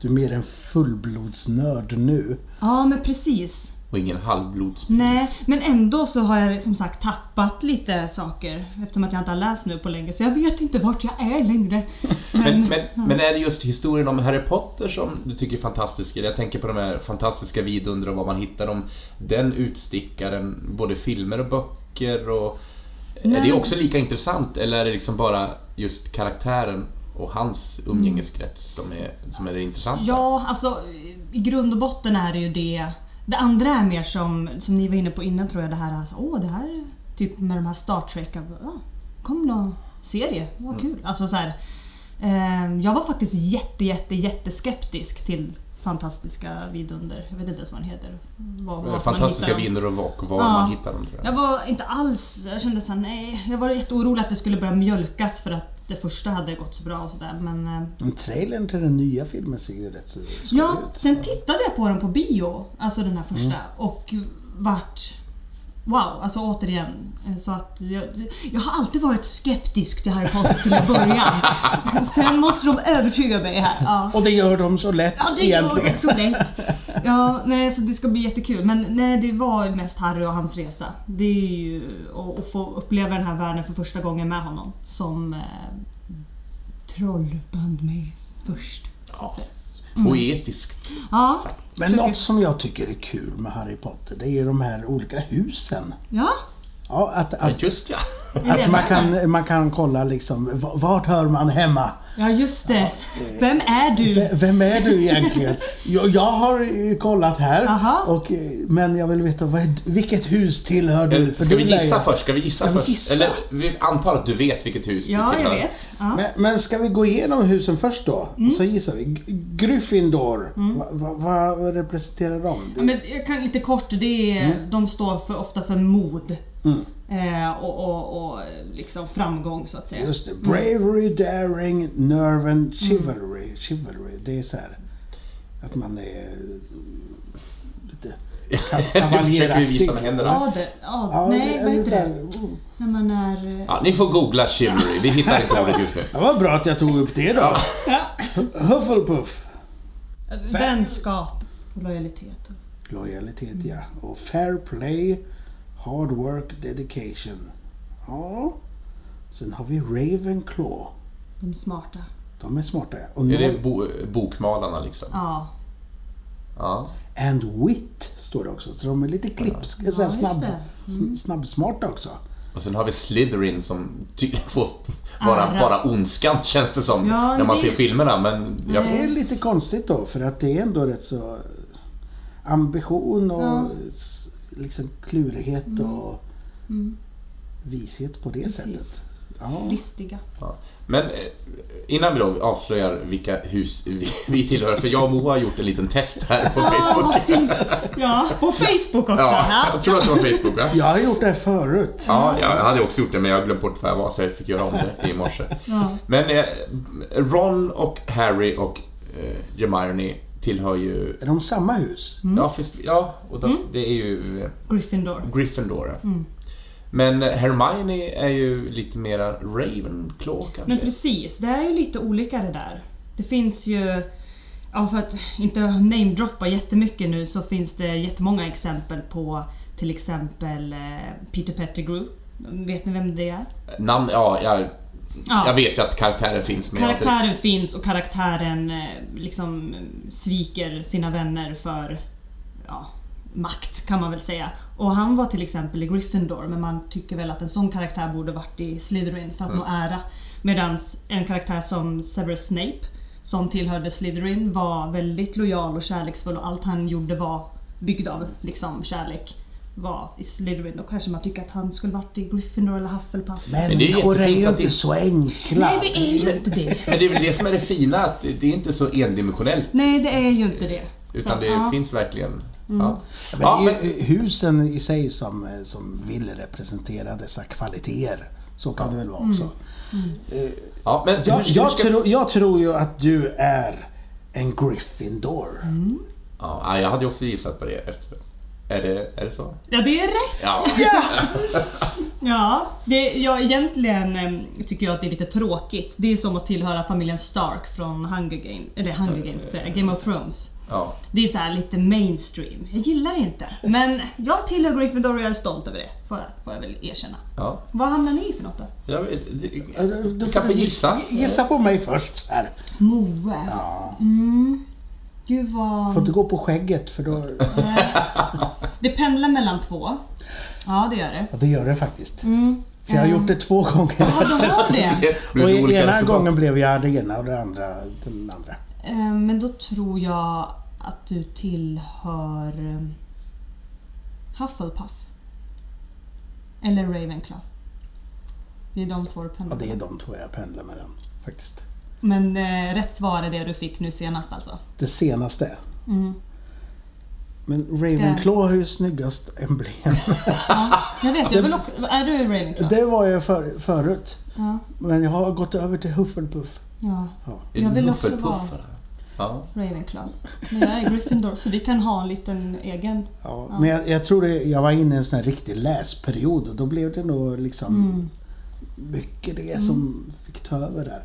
Du är mer en fullblodsnörd nu. Ja, men precis. Och ingen halvblodsprins. Nej, men ändå så har jag som sagt tappat lite saker eftersom att jag inte har läst nu på länge så jag vet inte vart jag är längre. Men, men, men är det just historien om Harry Potter som du tycker är fantastisk? Jag tänker på de här fantastiska vidunder och var man hittar dem. Den utstickaren, både filmer och böcker och... Är Nej, det men- också lika intressant eller är det liksom bara just karaktären och hans umgängeskrets som är, som är det intressanta? Ja, alltså i grund och botten är det ju det. Det andra är mer som, som ni var inne på innan tror jag, det här alltså, åh det här är typ med de här Star Trek, av, ja, kom någon serie, vad kul. Alltså så här, eh, jag var faktiskt jätte, jätte, jätteskeptisk till fantastiska vidunder. Jag vet inte ens vad den heter. Var, Fantastiska vinder och vak, var Ja. man hittar dem tror jag. Jag var inte alls... Jag kände såhär, nej. Jag var jätteorolig att det skulle börja mjölkas för att det första hade gått så bra och sådär. Men... eh, Men trailern till den nya filmen ser ju rätt så skoj Ja, ut. sen tittade jag på den på bio, alltså den här första, och vart... Wow, alltså återigen. eh, Så att jag, jag har alltid varit skeptisk till Harry Potter till en början. Sen måste de övertyga mig här. Ja. Och det gör de så lätt Ja, det gör det så lätt. Ja, nej, så det ska bli jättekul. Men nej, det var mest Harry och hans resa. Det är ju att att få uppleva den här världen för första gången med honom som... eh, trollband mig först. Så Ja. att säga. Poetiskt. Ja, sagt. Men försöker- något som jag tycker är kul med Harry Potter, det är de här olika husen. Ja, Ja, att, Ja, att, just ja. att man, kan, man kan kolla liksom, vart hör man hemma? ja just det. Vem är du? V- Vem är du egentligen? Jag, jag har eh, kollat här, Aha. och, eh, men jag vill veta vad, är- vilket hus tillhör du? För Ska vi gissa först? Ska vi gissa Ska vi först? gissa? Eller vi antar att du vet vilket hus Ja, du jag tillhör. vet. Ja. Men, men ska vi gå igenom husen först då? Mm. Så gissar vi. Gryffindor, vad va, vad representerar de? Det, men jag kan lite kort, det är, de står för, ofta för mod. Eh, och, och, och liksom framgång så att säga. Just det. Bravery, daring, nerve and chivalry. Chivalry, det är så här att man är eh, lite ka- Nu försöker vi visa kavaljeraktig. med händerna. Adel, ad, Ja, nej vad heter det? oh. När man är... eh, Ja, ni får googla chivalry. Vi hittar inte ordet just nu. Det var bra att jag tog upp det då. Ja. Hufflepuff. Vänskap och lojalitet. Lojalitet, ja. Och fair play, hard work, dedication. Ja. Sen har vi Ravenclaw. De smarta. De är smarta, ja. Och Är det bo bokmalarna liksom? Ja. Ja. And wit står det också. Så de är lite klipps, Ja, snabb, s- snabbsmarta också. Och sen har vi Slytherin som tydligen får vara Ära. bara ondskan känns det som Ja, när man det- ser filmerna men jag, Det är lite konstigt då, för att det är ändå rätt så ambition och Ja. liksom klurighet och vishet på det Precis. sättet. Ja. Listiga. ja. Men eh, innan vi då avslöjar vilka hus vi, vi tillhör, för jag och Moa har gjort en liten test här på Facebook. Ja, på Facebook också. Ja, Ja. jag tror att det var Facebook va? Jag har gjort det här förut. Ja, jag hade också gjort det men jag glömde bort vad jag var så jag fick göra om det i morse. Ja. Men eh, Ron och Harry och eh, Hermione tillhör ju... Är de samma hus? Ja, fast, ja och de, det är ju eh, Gryffindor. Gryffindor. ja. Men Hermione är ju lite mera Ravenclaw kanske. Men precis, det är ju lite olika det där. Det finns ju... Ja, för att inte namedroppa jättemycket nu så finns det jättemånga exempel på till exempel eh, Peter Pettigrew. Vet ni vem det är? Namn, ja, jag, Ja. jag vet ju att karaktären finns men Karaktären finns och karaktären eh, liksom sviker sina vänner för ja, makt kan man väl säga. Och han var till exempel i Gryffindor men man tycker väl att en sån karaktär borde varit i Slytherin för att nå ära. Medan en karaktär som Severus Snape som tillhörde Slytherin var väldigt lojal och kärleksfull och allt han gjorde var byggd av liksom kärlek var i Slytherin. Då kanske man tycker att han skulle varit i Gryffindor eller Hufflepuff. det är Människor är, ju inte det- så enkla. Nej, vi är ju inte det. Men det är väl det som är det fina, att det det är inte så endimensionellt. Nej, det är ju inte det. Utan Så, det ja. finns verkligen... Ja. Men Ja, det är men, husen i sig som, eh, som vill representera dessa kvaliteter. Så kan det väl vara också. Eh, ja, men Jag, jag, ska- tror, jag tror ju att du är en Gryffindor. Ja, jag hade ju också gissat på det efter. Är det, är det så? Ja, det är rätt! Ja. Ja, det, ja egentligen eh, tycker jag att det är lite tråkigt. Det är som att tillhöra familjen Stark från Hunger Games, eller Hunger Games, eh, Game of Thrones. ja. Det är så här lite mainstream. Jag gillar det inte. Men jag tillhör Gryffindor och jag är stolt över det. Får jag, får jag väl erkänna. ja. Vad hamnar ni för något då? Jag Eh, du kan få gissa. Gissa på mig först här. Moe. Ja. Mm. Gud vad... Får inte gå på skägget för då... Det pendlar mellan två. Ja, det gör det. Ja, det gör det faktiskt. Mm. För jag har gjort det två gånger. Ja, du har det. Det Och ena resultat. gången blev jag det ena och det andra den andra. Eh, Men då tror jag att du tillhör eh, Hufflepuff. Eller Ravenclaw. Det är de två du Ja, pendlar det är de två jag pendlar mellan faktiskt. Men eh, rätt svar är det du fick nu senast alltså? Det senaste. Mm. Men Ravenclaw har ju snyggast emblem. Ja, jag vet. Jag vill också, är du Ravenclaw? Det var jag för, förut. Ja. Men jag har gått över till Hufflepuff. ja. Ja. Jag vill också Hufflepuff, vara-? Ja. Ravenclaw. Men jag är Gryffindor så vi kan ha en liten egen... Ja, Men jag, jag tror det, jag var inne i en sån här riktig läsperiod och då blev det nog liksom Mm. mycket det som fick ta över där.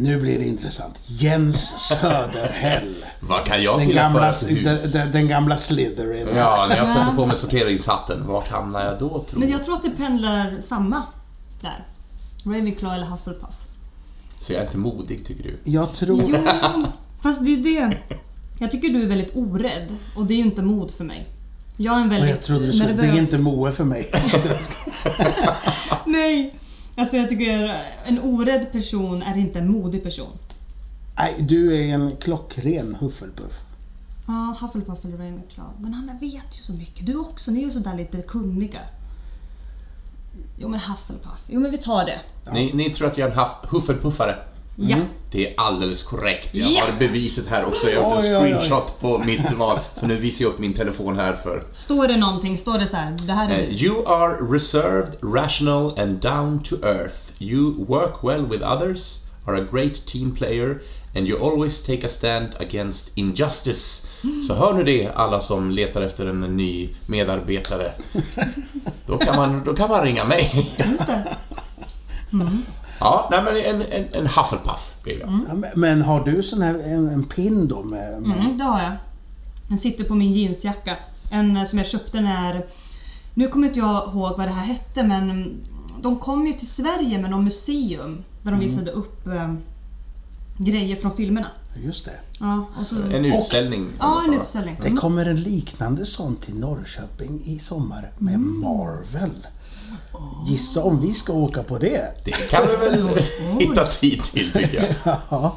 Nu blir det intressant. Jens Söderhäll. Vad kan jag Den gamla, den, den, gamla Slytherin. Ja, när jag sätter på mig sorteringshatten, vart hamnar jag då tror Men jag tror att det pendlar samma där. Ravenclaw eller Hufflepuff. Så jag är inte modig, tycker du? Jag tror... Jo, fast det är det. Jag tycker du är väldigt orädd och det är ju inte mod för mig. Jag är en väldigt jag trodde du skulle... nervös... Det är inte Moe för mig. Nej! Alltså jag tycker en orädd person är inte en modig person. Nej, du är en klockren Hufflepuff. Ja, Hufflepuff eller Ravenclaw. Men han vet ju så mycket. Du också, ni är ju sådär lite kunniga. Jo men Hufflepuff. Jo men vi tar det. Ni, ni tror att jag är en huff- huffelpuffare? Ja. Det är alldeles korrekt. Jag Ja. har beviset här också. Jag har gjort en screenshot på mitt val. Så nu visar jag upp min telefon här för... Står det någonting, står det så här, det här är Eh, You are reserved, rational and down to earth. You work well with others, are a great team player and you always take a stand against injustice. Så hör nu det, alla som letar efter en ny medarbetare. Då kan man, då kan man ringa mig. Just det. Ja, nej men en, en, en Hufflepuff blev jag. Ja, men- har du sån här en, en pin då med... med Mm, det har jag. Den sitter på min jeansjacka. En eh, som jag köpte när... Nu kommer inte jag ihåg vad det här hette men mm, de kom ju till Sverige med någon museum där de visade upp eh, grejer från filmerna. Just det. Ja, och så... En utställning. Ja, en utställning. Det kommer en liknande sån till Norrköping i sommar med Mm. Marvel. Gissa om vi ska åka på det? Det kan vi väl hitta tid till tycker jag. Ja.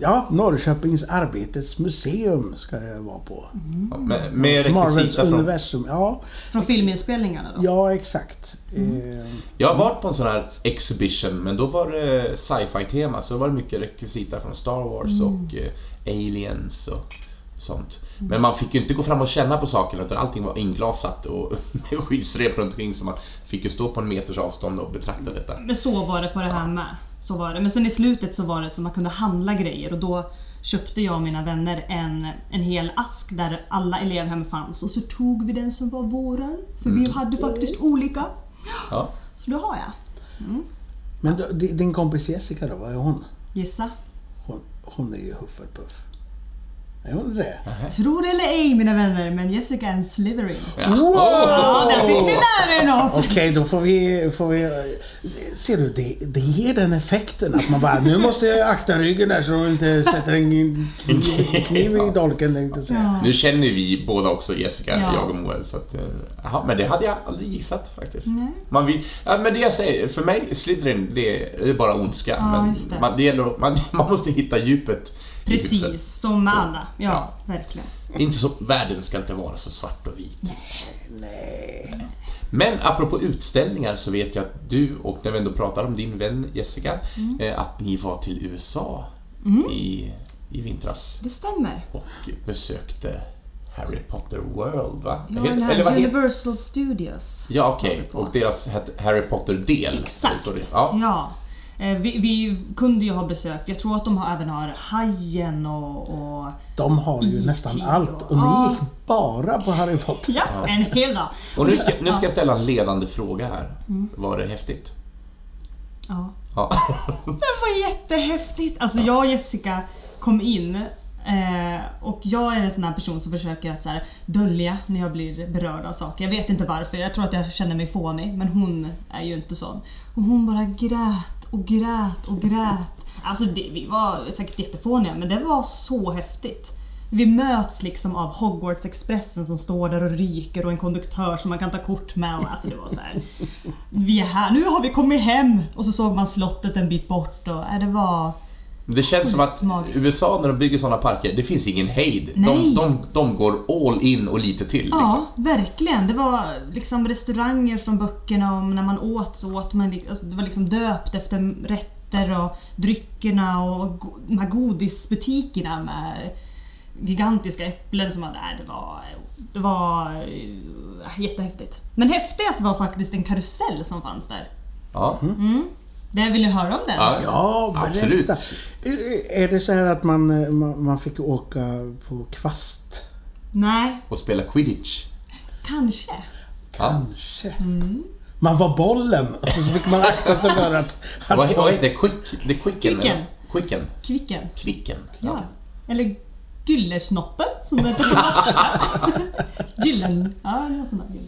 Ja. Norrköpings Arbetets museum ska det vara på. Ja, Med, med Marvels från... universum. Ja, Från filminspelningarna då? ja exakt. Mm. Eh, Jag har varit på en sån här exhibition, men då var det sci-fi tema, så då var det mycket rekvisita från Star Wars och eh, Aliens och sånt. Men man fick ju inte gå fram och känna på sakerna, utan allting var inglasat och med skyddsrep runt omkring, så man fick ju stå på en meters avstånd och betrakta detta. Men så var det på det här med. Så var det. Men sen i slutet så var det så man kunde handla grejer och då köpte jag och mina vänner en, en hel ask där alla elevhem fanns och så tog vi den som var våran. För vi hade faktiskt olika. Ja. Så det har jag. Men då, di- din kompis Jessica då, vad är hon? Gissa. Hon, hon är ju Hufflepuff. Är hon inte det? Tror eller ej mina vänner, men Jessica är en Slytherin. Ja. Wow! Ja, där fick ni lära er något! Okej, då får vi, får vi... Ser du, det, det ger den effekten att man bara, nu måste jag akta ryggen där så de inte sätter en kniv, kniv i dolken, tänkte jag säga. Nu känner vi båda också Jessica, Ja. jag och Moe, så att... eh, Jaha, men det hade jag aldrig gissat faktiskt. Nej. Man vill, ja, men det jag säger, för mig, Slytherin, det är, det bara ondska. Ja, men det. Man, det gäller, man, man måste hitta djupet Precis, som med alla. Ja, Ja. verkligen. Inte så, världen ska inte vara så svart och vit. Nej. Men apropå utställningar så vet jag att du, och när vi ändå pratar om din vän Jessica, Mm. eh, att ni var till USA i, i vintras Det stämmer. och besökte Harry Potter World, va? Ja, här eller heter- Universal Studios. Ja, okej. på. Och deras Harry Potter-del. Exakt. Ja. Ja. Eh, Vi, vi kunde ju ha besökt, jag tror att de har, även har Hajen och, och De har ju IT nästan och- allt och Ja. ni gick bara på Harry Potter. ja, en hel dag. Och nu ska, nu ska jag ställa en ledande fråga här. Mm. Var det häftigt? Ja. Ja. Det var jättehäftigt! Alltså jag och Jessica kom in eh, och jag är en sån här person som försöker att så här, dölja när jag blir berörd av saker. Jag vet inte varför, jag tror att jag känner mig fånig men hon är ju inte sån. Och hon bara grät och grät och grät. Alltså det, vi var säkert jättefåniga men det var så häftigt. Vi möts liksom av Hogwarts-expressen som står där och ryker och en konduktör som man kan ta kort med. Och alltså det var så här. Vi är här, nu har vi kommit hem! Och så såg man slottet en bit bort och äh, det var... Det känns som att Magiskt. USA när de bygger såna parker, det finns ingen hejd. De, Nej. de, de går all in och lite till. Liksom. Ja, verkligen. Det var liksom restauranger från böckerna och när man åt så åt man alltså, Det var liksom döpt efter rätter och dryckerna och go- de här godisbutikerna med gigantiska äpplen som var där. Det var, det var eh, jättehäftigt. Men häftigast var faktiskt en karusell som fanns där. Ja. Det vill ni höra om den? Ja. Ja, berätta. Absolut. Är- det så här att man, eh, man, man fick åka på kvast? Nej, Och spela quidditch. kanske. Kanske. Mm. Man var bollen och så fick man akta sig för att... att Vad, vad heter det? Quick, det är quicken? Quicken. Quicken. Kvicken. Kvicken. Ja. Eller Gyllersnoppen som det heter på norska. Gyllen... Ja, något sånt där.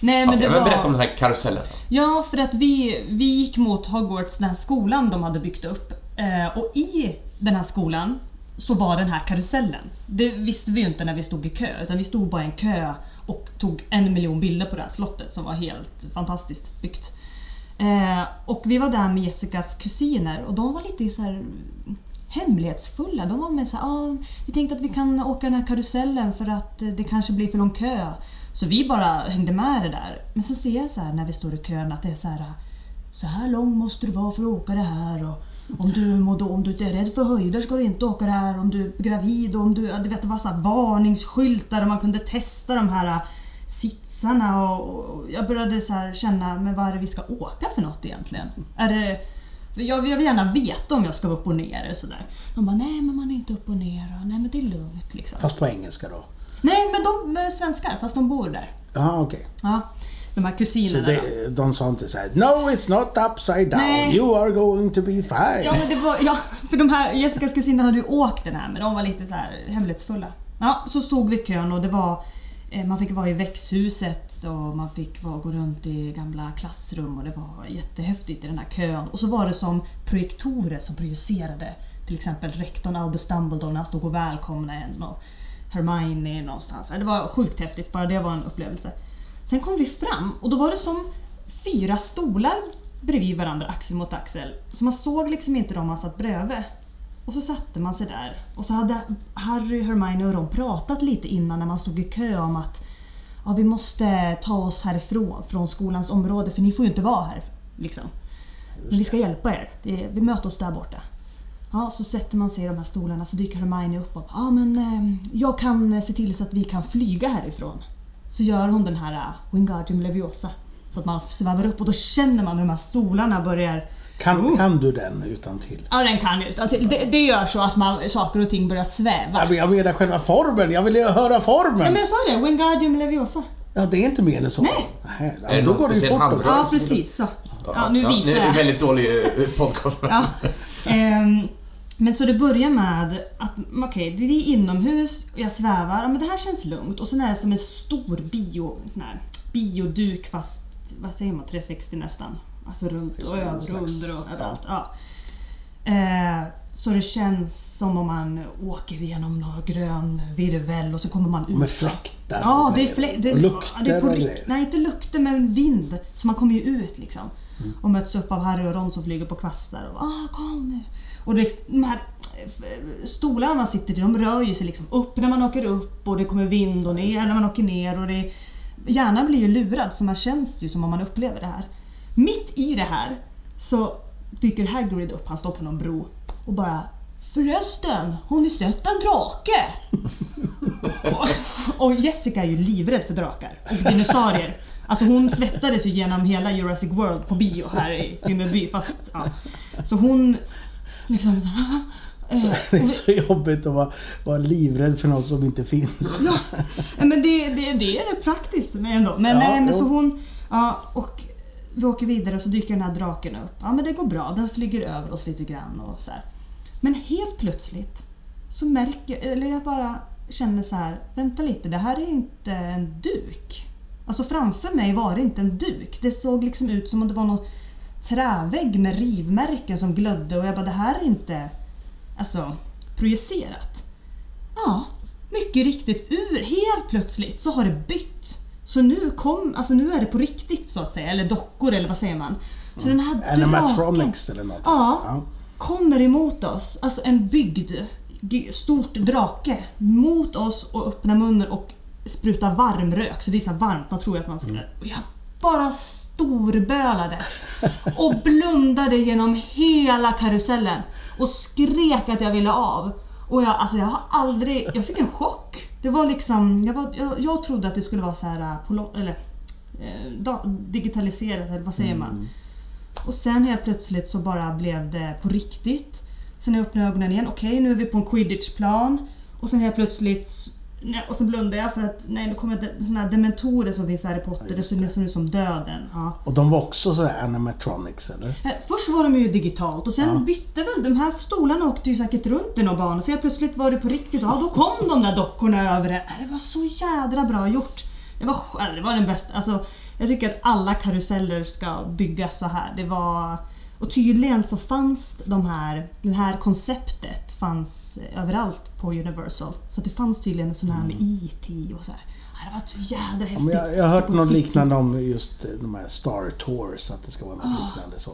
Nej men Okej, det men var... berätta om den här karusellen. Ja, för att vi, vi gick mot Hogwarts, den här skolan de hade byggt upp. Eh, och i den här skolan så var den här karusellen. Det visste vi ju inte när vi stod i kö, utan vi stod bara i en kö och tog en miljon bilder på det här slottet som var helt fantastiskt byggt. Eh, och vi var där med Jessicas kusiner och de var lite så här hemlighetsfulla. De var med så här, ah, vi tänkte att vi kan åka den här karusellen för att det kanske blir för lång kö. Så vi bara hängde med det där. Men så ser jag så här när vi står i kön att det är så här så här lång måste du vara för att åka det här. Och om du, då, om du är rädd för höjder ska du inte åka det här. Om du är gravid och om du... Du vet, det var så här varningsskyltar och man kunde testa de här äh, sitsarna och jag började så här känna, men vad är det vi ska åka för något egentligen? Är det, jag, vill gärna veta om jag ska vara upp och ner eller sådär. De bara, nej men man är inte upp och ner. Nej men det är lugnt liksom. Fast på engelska då? Nej men de är svenskar, fast de bor där. Ja, okej. Okay. Ja. De här kusinerna Så det, de sa inte såhär No it's not upside down, Nej. you are going to be fine. Ja, men det var, ja, för de här Jessicas kusiner hade ju åkt den här men de var lite så här hemlighetsfulla. Ja, så stod vi i kön och det var eh, man fick vara i växthuset och man fick vara, gå runt i gamla klassrum och det var jättehäftigt i den här kön. Och så var det som projektorer som projicerade till exempel rektorn Albus Dumbledore när han stod och välkomnade en och Hermione någonstans. Det var sjukt häftigt, bara det var en upplevelse. Sen kom vi fram och då var det som fyra stolar bredvid varandra, axel mot axel. Så man såg liksom inte dem man satt bredvid. Och så satte man sig där och så hade Harry, Hermione och Ron pratat lite innan när man stod i kö om att ja, vi måste ta oss härifrån, från skolans område för ni får ju inte vara här. Liksom. Men vi ska hjälpa er. Vi möter oss där borta. Ja, så sätter man sig i de här stolarna så dyker Hermione upp och ja men eh, jag kan se till så att vi kan flyga härifrån. Så gör hon den här uh, Wingardium Leviosa. Så att man svävar upp och då känner man hur de här stolarna börjar kan, oh. kan du den utan till? Ja, den kan utan till. Det, det gör så att man, saker och ting börjar sväva. Jag menar själva formen, jag vill ju höra formen! Ja, men jag sa det, Wingardium Leviosa. Ja, det är inte mer än så? Nej! Nej ja, då går det ju fort. Ja, precis. Så. Ja, nu visar jag. Ja, det är väldigt dålig eh, podcast. ja. Um, men så det börjar med att, okej, okay, vi är inomhus och jag svävar, ja, men det här känns lugnt. Och sen är det som en stor bio, sån här, bioduk fast, vad säger man, 360 nästan. Alltså runt och över och under och överallt. Ja. Eh, så det känns som om man åker genom någon grön virvel och så kommer man ut. Med fläktar Ja, det är, flä det, och lukter det är på rikt, Nej, inte lukter men vind. Så man kommer ju ut liksom. Mm. Och möts upp av Harry och Ron som flyger på kvastar. Och, ah, kom nu! Och det, de här eh, stolarna man sitter i, de rör ju sig liksom upp när man åker upp och det kommer vind och ner när man åker ner. Och det, hjärnan blir ju lurad så man känns ju som om man upplever det här. Mitt i det här så dyker Hagrid upp, han står på någon bro och bara Förresten, har ni sett en drake? och, och Jessica är ju livrädd för drakar och dinosaurier. Alltså hon svettades ju genom hela Jurassic World på bio här i Vimmerby fast ja. Så hon Liksom, så det är så jobbigt att vara, vara livrädd för något som inte finns. Ja, men det, det, det är rätt praktiskt ändå. Men, ja, men så hon... Ja, och vi åker vidare och så dyker den här draken upp. Ja men det går bra, den flyger över oss lite grann och så här. Men helt plötsligt så märker, eller jag bara känner så här, vänta lite, det här är inte en duk. Alltså framför mig var det inte en duk. Det såg liksom ut som om det var någon trävägg med rivmärken som glödde och jag bara det här är inte alltså, projicerat. Ja, mycket riktigt. Ur, helt plötsligt så har det bytt. Så nu, kom, alltså nu är det på riktigt så att säga, eller dockor eller vad säger man? Så mm. den här Animatronics eller något. Ja, ja, kommer emot oss. Alltså en byggd, stort drake mot oss och öppnar munnen och sprutar varm rök. Så det är så varmt, man tror att man ska... Mm bara storbölade och blundade genom hela karusellen och skrek att jag ville av. Och jag, alltså jag har aldrig... Jag fick en chock. Det var liksom... Jag, var, jag, jag trodde att det skulle vara så här... Äh, eller, eh, digitaliserat, eller vad säger man? Mm. Och sen helt plötsligt så bara blev det på riktigt. Sen när jag öppnade ögonen igen, okej okay, nu är vi på en quidditchplan. Och sen helt plötsligt och så blundade jag för att nej, nu kommer såna här dementorer som finns i Harry Potter. Ja, det ser ut som döden. Ja. Och de var också sådär animatronics eller? Eh, först var de ju digitalt och sen ja. bytte väl de här stolarna åkte ju säkert runt i någon bana. Så plötsligt var det på riktigt. Ja, då kom de där dockorna över det. Äh, det var så jädra bra gjort. Det var, det var den bästa. Alltså, jag tycker att alla karuseller ska byggas så här. Det var... Och tydligen så fanns de här, det här konceptet fanns överallt på Universal. Så att det fanns tydligen en sån här med E.T. och så här. Det var så jädra häftigt. Ja, men jag, jag har hört något liknande om just eh, de här Star Tours, att det ska vara något Ah. liknande så.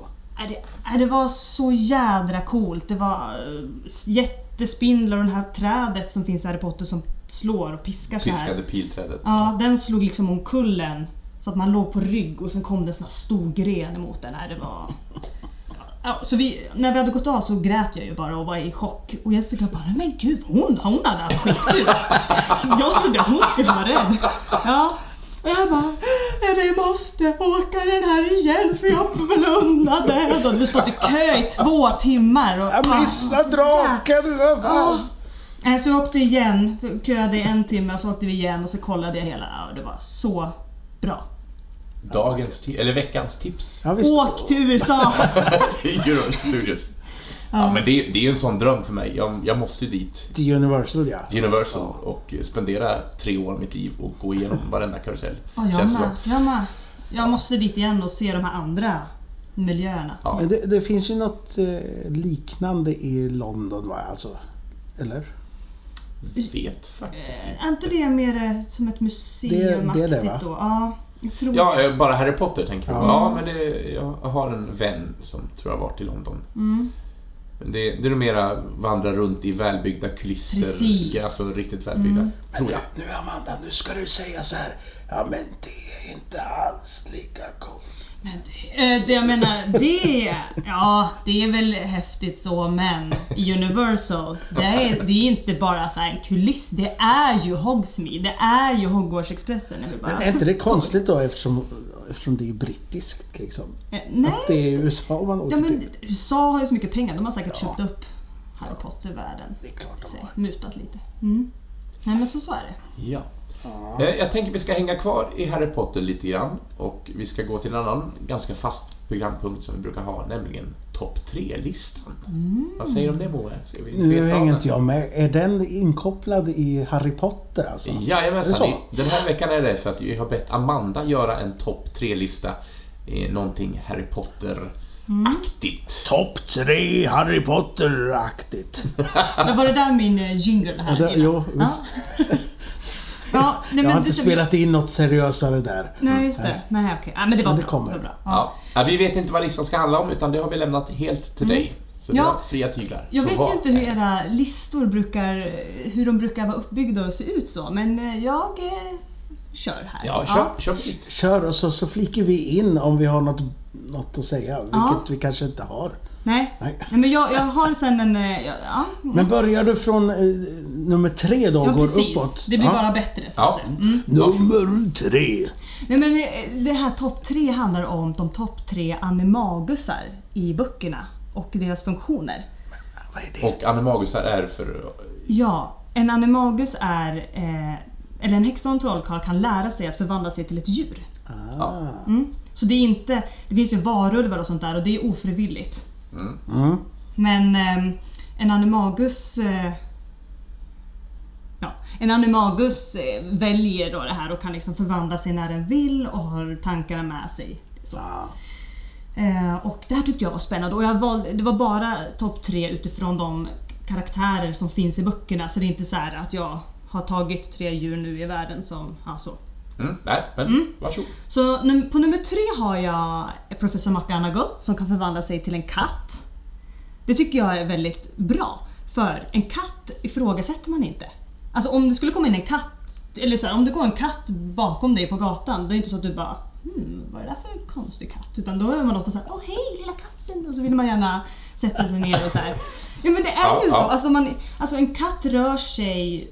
Det, det var så jädra coolt. Det var eh, jättespindlar och det här trädet som finns i Harry Potter som slår och piskar så här. Piskade pilträdet. Ja, den slog liksom omkullen. Så att man låg på rygg och sen kom det en sån här stor gren emot den. Det var... Ja, så vi, när vi hade gått av så grät jag ju bara och var i chock. Och Jessica bara, men gud hon, hon hade haft skitkul. Jag trodde att hon skulle vara rädd. Ja. Och jag bara, "Men vi måste åka den här igen för jag blundade. Och då hade vi stått i kö i två timmar. Och, Jag missade draken! vad Ja. Så jag åkte igen, köade i en timme och så åkte vi igen och så kollade jag hela. Ja, det var så bra. Dagens, ti- eller veckans tips. Ja. Åk till USA! till Studios. Ja, men det, det är ju en sån dröm för mig. Jag, jag måste ju dit. Till Universal ja. Universal och spendera tre år av mitt liv och gå igenom varenda karusell. Ja, jag Känns med. som. Jag med. Jag måste dit igen och se de här andra miljöerna. Ja. Men det, det finns ju något eh, liknande i London va? Alltså, eller? Vet faktiskt Eh, Är inte det mer eh, som ett museumaktigt Det- det är det, va? då? Ja, tror Ja, eh, bara Harry Potter tänker du på. Ja. Ja, men det, jag har en vän som tror jag har varit i London. Mm. Men det, det är nog mera vandra runt i välbyggda kulisser. Precis. Alltså riktigt välbyggda, tror jag. Nu Amanda, nu ska du säga så här. Ja men det är inte alls lika coolt. Men det, eh, det jag menar, det... Ja, det är väl häftigt så, men Universal, det är, det är inte bara så en kuliss. Det är ju Hogsmeade. Det är ju Hogwarts-Expressen. Men är inte det konstigt då eftersom, eftersom det är brittiskt liksom? Eh, Nej, Att det är USA man åker ja, men till. USA har ju så mycket pengar. De har säkert Ja. köpt upp Harry Potter-världen. Det är klart de har. Mutat lite. Mm. Nej, men så, så är det. Ja. Eh, Jag tänker vi ska hänga kvar i Harry Potter lite grann och vi ska gå till en annan ganska fast programpunkt som vi brukar ha, nämligen topp 3-listan. Vad säger du om det Moe? Nu hänger inte jag med. Är den inkopplad i Harry Potter alltså? Det Jajamensan. Den här veckan är det för att vi har bett Amanda göra en topp 3-lista. Eh, Någonting Harry Potter-aktigt. Topp tre Harry Potter-aktigt. Var det där min eh, jingle Ja, här? det, Lina? jo, Ja. Ja, nej, Jag har inte spelat in något seriösare där. Nej, just det. Nej, okej. Ja, men det var Men det bra. kommer. Det var bra. Ja. Ja. Ja, vi vet inte vad listan ska handla om utan det har vi lämnat helt till dig. Så Ja. fria tyglar. Jag Så vet vad ju inte hur era listor brukar, hur de brukar vara uppbyggda och se ut så, men eh, jag eh, kör här. Ja, kör, kör på ditt. Kör och så, så flikar vi in om vi har något, något att säga, vilket Ja. vi kanske inte har. Nej. Nej. Nej, men jag, jag har sen en... eh, Ja, ja, Men börjar du från eh, nummer tre då och ja går precis. uppåt? Det blir Ja. bara bättre så Ja. säga. Mm. Nummer tre. Nej men eh, det här topp tre handlar om de topp tre animagusar i böckerna och deras funktioner. Vad är det? Och animagusar är för... Ja, en animagus är... Eh, eller en häxa och en trollkarl kan lära sig att förvandla sig till ett djur. Ja. Mm. Så det är inte... Det finns ju varulvar och sånt där och det är ofrivilligt. Mm. Men eh, en animagus... Eh, ja, en animagus eh, väljer då det här och kan liksom förvandla sig när den vill och har tankarna med sig. Så. Ja. Eh, och det här tyckte jag var spännande och jag valde, det var bara topp tre utifrån de karaktärer som finns i böckerna så det är inte så här att jag har tagit tre djur nu i världen som... Alltså. Mm, nej, men varsågod. Så på nummer tre har jag Professor McGonagall som kan förvandla sig till en katt. Det tycker jag är väldigt bra. För en katt ifrågasätter man inte. Alltså om det skulle komma in en katt, eller så här, om det går en katt bakom dig på gatan, det är inte så att du bara hmm, vad är det där för konstig katt? Utan då är man ofta såhär, åh hej lilla katten! Och så vill man gärna sätta sig ner och så här. Ja men det är ju så. Alltså, man, alltså en katt rör sig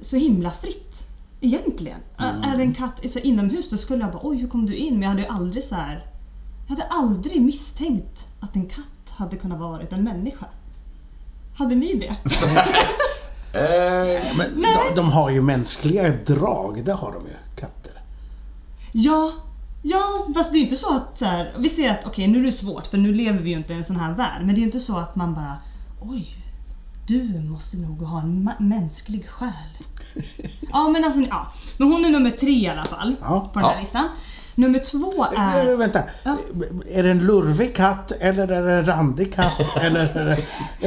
så himla fritt. Egentligen. Är det en katt så inomhus då skulle jag bara oj hur kom du in? Men jag hade ju aldrig så här. Jag hade aldrig misstänkt att en katt hade kunnat vara en människa. Hade ni det? Eh, Men de, de har ju mänskliga drag, det har de ju, katter. Ja, ja, fast det är ju inte så att så här, vi ser att okej nu är det svårt för nu lever vi ju inte i en sån här värld. Men det är ju inte så att man bara oj, du måste nog ha en mänsklig själ. Ja men alltså, ja. Men hon är nummer tre i alla fall Ja. på den här Ja. listan. Nummer två är... Äh, Vänta. Ja. Är det en lurvig katt eller är det en randig katt? eller är det,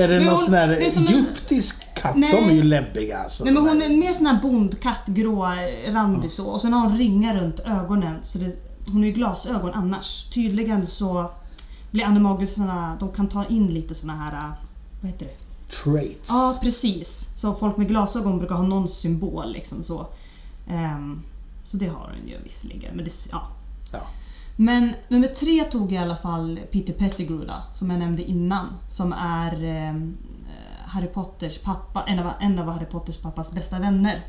är det någon hon- sån här som en- egyptisk katt? Nej. De är ju läbbiga alltså. Nej men hon är mer sån här bondkatt, grå, randig så. Och sen har hon ringar runt ögonen. Så det, hon har ju glasögon annars. Tydligen så blir animagusarna, de kan ta in lite såna här, äh, vad heter det? Traits. Ja, precis. Så folk med glasögon brukar ha någon symbol liksom så. Ehm, så det har den ju visserligen. Men, det, ja. Ja. men nummer tre tog i alla fall Peter Pettigrew då, som jag nämnde innan. Som är ehm, Harry Potters pappa, en av, en av Harry Potters pappas bästa vänner.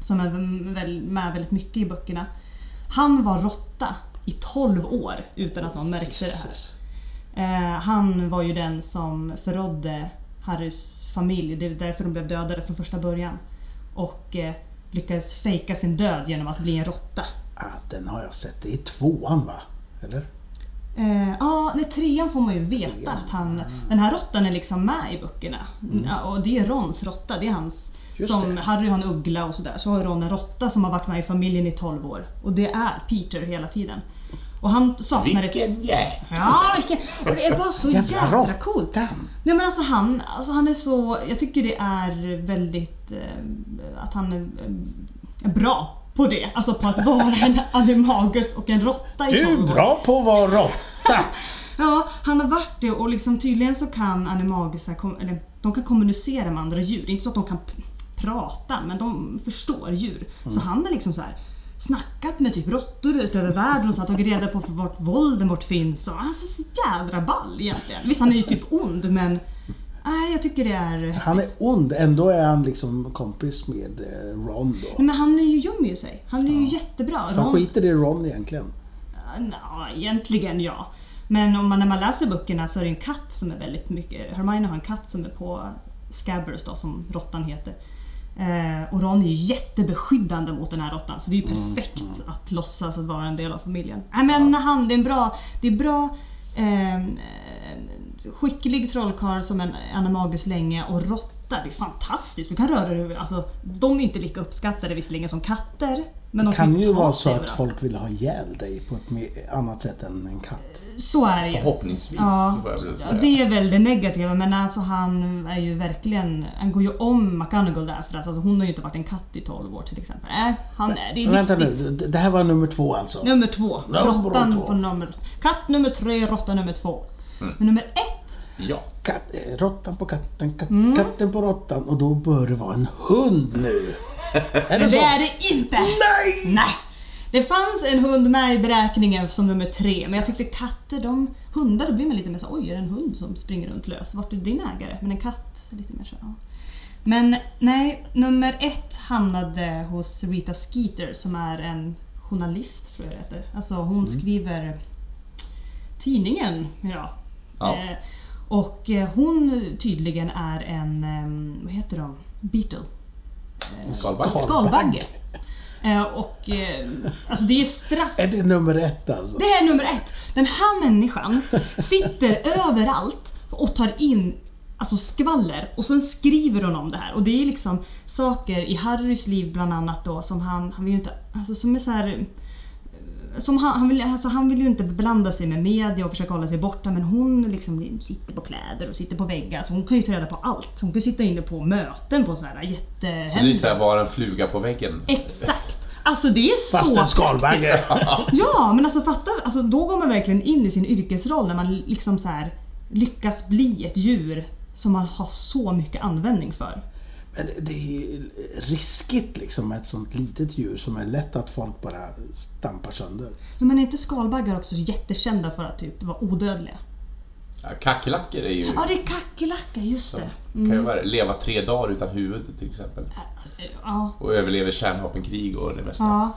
Som är med väldigt mycket i böckerna. Han var råtta i 12 år utan att någon märkte det här. Jesus. Eh, han var ju den som förrådde Harrys familj. Det är därför de blev dödade från första början. Och eh, lyckades fejka sin död genom att bli en råtta. Ah, den har jag sett. Det är tvåan va? Eller? Eh, Ja, nej, trean får man ju veta Trean, att han... Den här råttan är liksom med i böckerna. Ja, och det är Rons råtta, det är hans... Just som det. Harry har en uggla och sådär, så har Ron en råtta som har varit med i familjen i 12 år. Och det är Peter hela tiden. Och han saknar ett... Vilken jäkel! Ja, vilken... Och det är bara så Jävla jädra coolt. Nej men alltså han, alltså han är så... Jag tycker det är väldigt... Eh, att han är, eh, är bra på det. Alltså på att vara en animagus och en råtta i Du 12 är bra på att vara råtta. Ja, han har varit det och liksom tydligen så kan animagusar eller, de kan kommunicera med andra djur. Inte så att de kan prata, men de förstår djur. Så han har liksom så här snackat med typ råttor ut över världen och så tagit reda på vart Voldemort finns. Och, alltså så jädra ball egentligen. Visst, han är ju typ ond, men nej, jag tycker det är Han är ond, ändå är han liksom kompis med eh, Ron då. Men han är ju gömmer ju sig. Han är ju jättebra. Så han Ron- skiter i Ron egentligen. Ja, egentligen ja. Men om man, när man läser böckerna så är det en katt som är väldigt mycket... Hermione har en katt som är på Scabbers då, som råttan heter. Eh, och Ron är ju jättebeskyddande mot den här råttan så det är ju perfekt att låtsas att vara en del av familjen. Nej men han, det är en bra... Det är bra... Eh, skicklig trollkarl som en animagus länge och råtta, det är fantastiskt. Du kan röra dig alltså, De är inte lika uppskattade visserligen som katter. Men de Det kan ju vara så att folk vill ha ihjäl dig på ett annat sätt än en katt. Så är det ju. Förhoppningsvis, Ja, får jag väl ja, säga. det är väl det negativa men alltså han är ju verkligen... Han går ju om McGonagall där för att alltså, hon har ju inte varit en katt i 12 år till exempel. Nej, han är... Det är Vänta listigt. nu, det här var nummer två alltså? Nummer två. Nummer Råttan två. på nummer... Katt nummer tre, råtta nummer två. Mm. Men nummer ett, Ja. Katt, eh, råttan på katten, kat, Mm. katten på råttan och då bör det vara en hund nu. Är men det så? det är det inte! Nej! Nej! Det fanns en hund med i beräkningen som nummer tre, men jag tyckte katter, de... Hundar, då blir man lite mer så oj, är det en hund som springer runt lös? Vart är din ägare? Men en katt, är lite mer så, ja. Men nej, nummer ett hamnade hos Rita Skeeter som är en journalist, tror jag det heter. Alltså hon skriver tidningen, ja. Ja. Eh, och eh, hon tydligen är en, eh, vad heter de? Beetle. Skalbagge. Skalbagge. Eh, och eh, alltså det är straff. Är det nummer ett alltså? Det är nummer ett. Den här människan sitter överallt och tar in alltså skvaller och sen skriver hon om det här. Och det är liksom saker i Harrys liv bland annat då som han, han vill ju inte, alltså som är så här som han, han, vill, alltså han vill ju inte blanda sig med media och försöka hålla sig borta men hon liksom sitter på kläder och sitter på väggar så hon kan ju ta reda på allt. Hon kan ju sitta inne på möten på så här jättehemliga... lite såhär, vara en fluga på väggen. Exakt! Alltså det är så Fast en skalbagge. Ja, men alltså fatta, alltså, då går man verkligen in i sin yrkesroll när man liksom så här lyckas bli ett djur som man har så mycket användning för. Men det- är ju riskigt liksom med ett sånt litet djur som är lätt att folk bara stampar sönder. Ja, men är inte skalbaggar också jättekända för att typ vara odödliga? Ja, Kackerlackor är ju... Ja, det är kackerlackor, just det. Kan ju vara, leva tre dagar utan huvud till exempel. Ja, Och överlever kärnvapenkrig och det mesta. ja.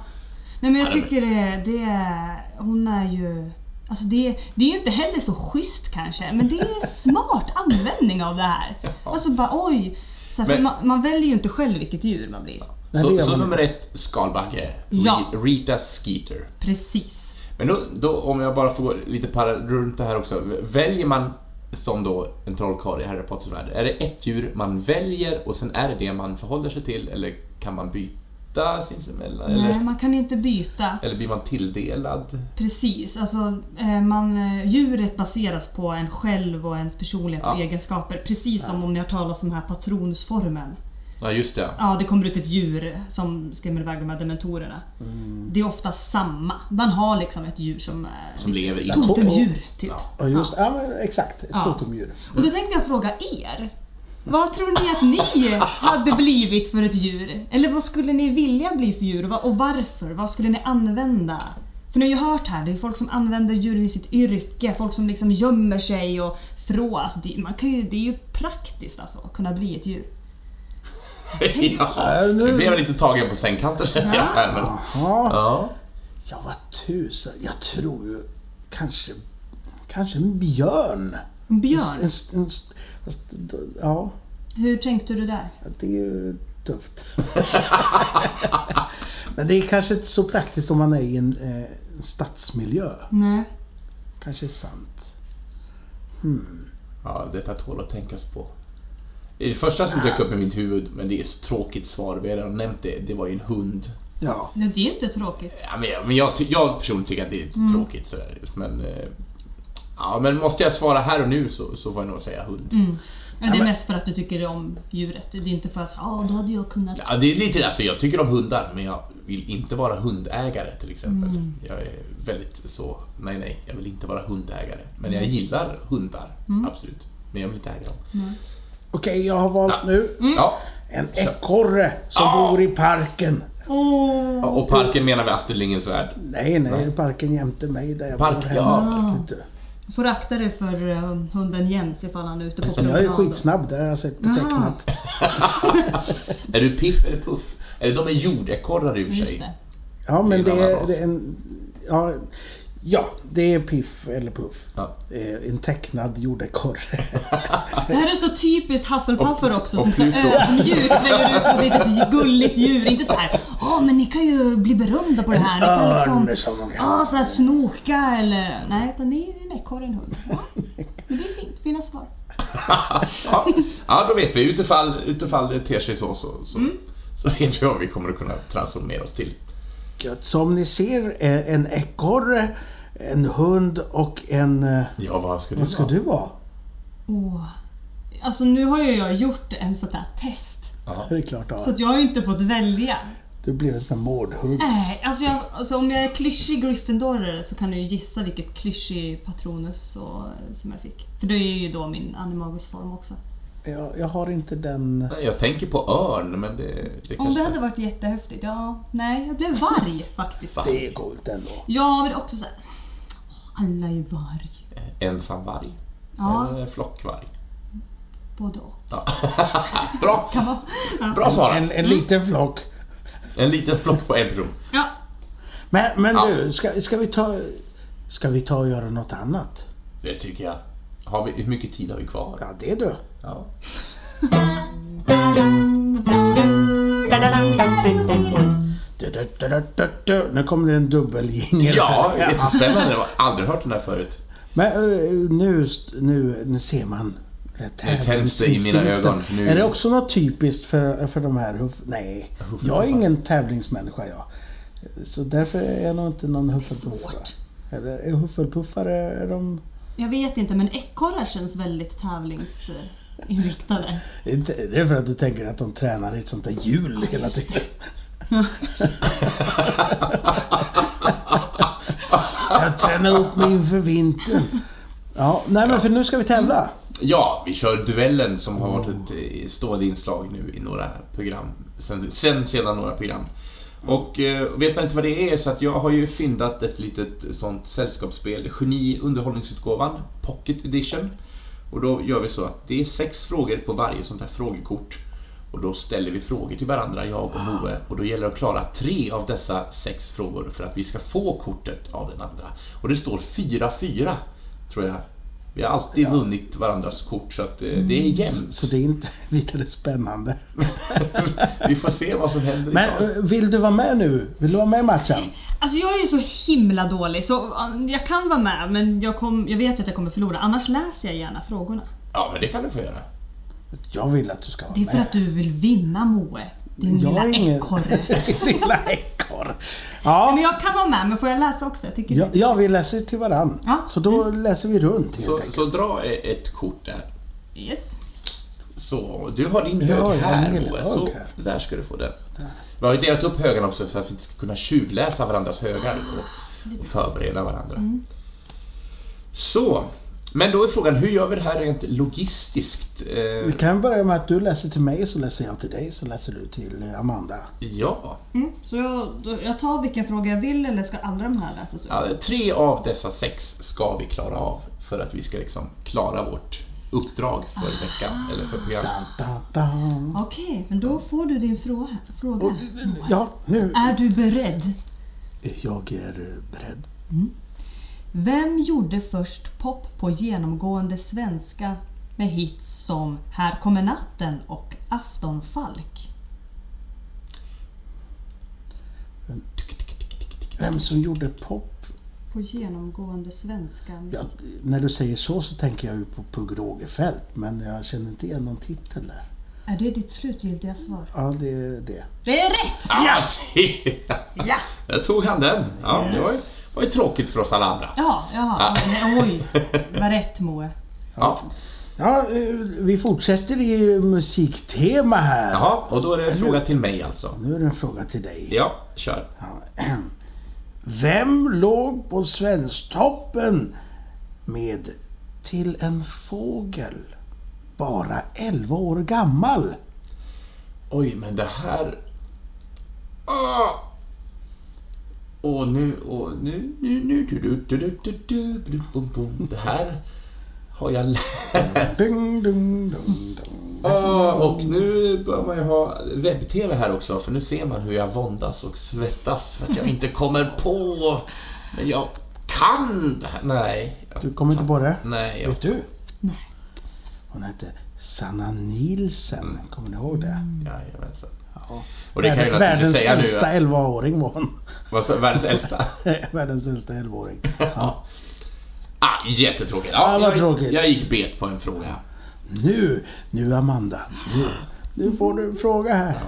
Nej men jag tycker det, det är... Hon är ju... Alltså det, det är ju inte heller så schysst kanske, men det är smart användning av det här. Alltså bara oj. Så här, för Men- man, man väljer ju inte själv vilket djur man blir. Nej, det Så, så man nummer ett, skalbagge. Ja. Rita Skeeter. Precis. Men då, då, om jag bara får gå lite para runt det här också. Väljer man som då en trollkarl i Harry Potters värld, är det ett djur man väljer och sen är det det man förhåller sig till eller kan man byta byta sinsemellan? Nej, Eller, man kan inte byta. eller blir man tilldelad? Precis, alltså eh, man, eh, djuret baseras på en själv och ens personlighet och Ja. egenskaper. Precis som om ni har talat om den här patronsformen. Ja, just det. Ja, det kommer ut ett djur som skrämmer iväg de här dementorerna. Det är ofta samma. Man har liksom ett djur som är Som lever i... totemdjur, typ. Ja. Ja, just ja, men exakt. Ett Ja. totemdjur. Och då tänkte jag fråga er. Vad tror ni att ni hade blivit för ett djur? Eller vad skulle ni vilja bli för djur och va- och varför? Vad skulle ni använda? För ni har ju hört här, det är folk som använder djuren i sitt yrke, folk som liksom gömmer sig och frå. Alltså det, man kan ju, det är ju praktiskt alltså, att kunna bli ett djur. ja. Ja, nu- Nu blev jag lite tagen på sängkanten känner jag här, men... Ja. Ja. ja, vad tusan. Jag tror ju kanske... Kanske en björn. En björn? En, en, en, ja, Hur tänkte du där? det är ju tufft. Men det är kanske inte så praktiskt om man är i en, eh, en stadsmiljö. Nej. Kanske är sant. ja, detta tål att tänkas på. Det första som dök upp i mitt huvud, men det är så tråkigt svar, vi har redan nämnt det, det var ju en hund. Ja. Nej, Det är inte tråkigt. Ja, men jag, men jag, jag personligen tycker att det är Mm. tråkigt sådär. Men... Ja, men måste jag svara här och nu så, så får jag nog säga hund. Mm. Men det är mest för att du tycker om djuret. Det är inte för att ja, då hade jag kunnat... Ja, det är lite, alltså jag tycker om hundar, men jag vill inte vara hundägare till exempel. Mm. Jag är väldigt så, nej nej, jag vill inte vara hundägare. Men jag gillar hundar, Mm. absolut. Men jag vill inte äga dem. Okej, jag har valt Ja. nu. Ja. En ekorre som Ja. bor i parken. Åh! Och parken menar vi Astrid Lindgrens Värld. Nej, nej, parken jämte mig där jag Park, bor ja. hemma. Du. Du får akta dig för eh, hunden Jens ifall han är ute på Men jag är promenad. skitsnabb, det har jag sett på Jaha. tecknat. Är du Piff eller Puff? Eller de är jordekorrar i och för sig. Ja, men Det är det är en... Ja, ja, det är Piff eller Puff. Ja. Eh, En tecknad jordekorre. Det här är så typiskt Hufflepuffer också och som så ödmjukt lägger ut ett litet gulligt djur. Inte så här, åh men ni kan ju bli berömda på det här. Ni kan Örn liksom, som de kan. ja så här snoka eller... Nej, utan ni är en ekorre, en hund. Ja, det blir fint. Fina svar. Ja, ja, då vet vi. Utifall, utifall det ter sig så, så, så, Mm. så vet vi vad vi kommer att kunna transformera oss till. Gött. Som ni ser, eh, en ekorre, en hund och en... eh, Ja, vad ska du Vad ska vara? du vara? Åh. Alltså nu har ju jag gjort en sån där test. Ja. Det är klart, Så ja. att jag har ju inte fått välja. Du blev en sån här mårdhund. Nej, alltså, jag, alltså om jag är klyschig Gryffindorare så kan du ju gissa vilket klyschig Patronus och, som jag fick. För det är ju då min animagusform också. Jag, jag har inte den... Jag tänker på örn, men det, det Om det hade varit jättehäftigt, ja. Nej, jag blev varg faktiskt. Det är coolt ändå. Ja, men det är också så här, Alla är ju varg. Ensam varg. Ja, Eller flockvarg. både och. Bra! Ja. Bra svarat! En, en liten flock. En liten flock på en person. ja. Men, men Ja. du, ska, ska vi ta... Ska vi ta och göra något annat? Det tycker jag. Har vi, hur mycket tid har vi kvar? Ja, det du. Ja. Nu kommer det en dubbeljingel. Ja, jättespännande. Jag har aldrig hört den här förut. Men eh, nu, nu, nu ser man Nu tänds det i mina ögon. Nu- Är det också något typiskt för, för de här huff... Nej, jag är ingen tävlingsmänniska jag. Så därför är jag nog inte någon Det är huffelpuffare. svårt. Eller är huffelpuffare, är de... Jag vet inte, men ekorrar känns väldigt tävlingsinriktade. Det är det för att du tänker att de tränar i ett sånt där hjul hela tiden. jag tränar upp mig inför vintern. Ja, nej men för nu ska vi tävla. Ja, vi kör duellen som har varit ett eh, stående inslag nu i några program. Sen, sen sedan några program. Och eh, vet man inte vad det är så att jag har ju fyndat ett litet sånt sällskapsspel, Geni underhållningsutgåvan, Pocket Edition. Och då gör vi så att det är sex frågor på varje sånt här frågekort. Och då ställer vi frågor till varandra, jag och Moe. Och då gäller det att klara tre av dessa sex frågor för att vi ska få kortet av den andra. Och det står 4-4, tror jag. Vi har alltid vunnit varandras kort så att eh, det är jämnt. Så det är inte vidare spännande. Vi får se vad som händer Men idag. eh, vill du vara med nu? Vill du vara med i matchen? Alltså jag är ju så himla dålig så uh, jag kan vara med men jag, kom, jag vet ju att jag kommer förlora. Annars läser jag gärna frågorna. Ja, men det kan du få göra. Jag vill att du ska vara Det är för med. att du vill vinna Moe. Din Jag lilla är ingen- ekorre. Din lilla ekorre. Men Ja, jag kan vara med, men får jag läsa också? Jag tycker ja, ja, vi läser till varann. Ja. Så då läser vi runt helt Så, enkelt. så dra e- ett kort där. Yes. Så, du har din hög Ja, jag här Moe. hög Så, här. där ska du få den. Vi har ju delat upp högarna också för att vi inte ska kunna tjuvläsa varandras högar och, och förbereda varandra. Mm. Så, men då är frågan, hur gör vi det här rent logistiskt? Vi kan börja med att du läser till mig, så läser jag till dig, så läser du till eh, Amanda. ja, Mm. Så jag, tar vilken fråga jag vill, eller ska alla de här läsas upp? ja, tre av dessa sex ska vi klara av för att vi ska liksom klara vårt uppdrag för veckan, eller för programmet. Da, da. Okej, men då får du din fråga. fråga. Ja, nu. Är du beredd? Jag är beredd. Vem gjorde först pop på genomgående svenska med hits som Här kommer natten och Aftonfalk? Vem som gjorde pop? På genomgående svenska. Ja, när du säger så så tänker jag ju på Pugh Rogefeldt, men jag känner inte igen någon titel där. Är det ditt slutgiltiga svar? Ja, det är det. Det är rätt! Ja! Ja! Där tog han den. Ja, det var ju, var ju tråkigt för oss alla andra. Jaha, jaha. Men, oj, vad rätt Moe. Ja. Ja, eh, vi fortsätter i musiktema här. Jaha, och då är det en fråga till mig alltså. Nu är det en fråga till dig. Ja, kör. Vem låg på Svensktoppen med Till en fågel bara 11 år gammal? Oj, men det här... Ah! Och nu, och nu, nu, nu, du, du, du, du, du, du, du, bum, bum. Det här har jag lärt Ding, ding, ding, ding. Ah, Och nu bör man ju ha webb-tv här också, för nu ser man hur jag våndas och svettas för att jag inte kommer på... Men jag kan det här. Nej. jag- Du kommer inte på det? Nej, jag... Vet du? Nej. Hon hette Sanna Nielsen. Kommer ni ihåg det? Jajamensan. Ja. Och det kan jag Världens säga äldsta att- 11-åring var hon. Vad sa Världens äldsta? Världens äldsta 11-åring. Ja. Ah, jättetråkigt. Ja, vad jag, tråkigt. Jag gick bet på en fråga. Nu, nu Amanda. Nu, nu får du en fråga här.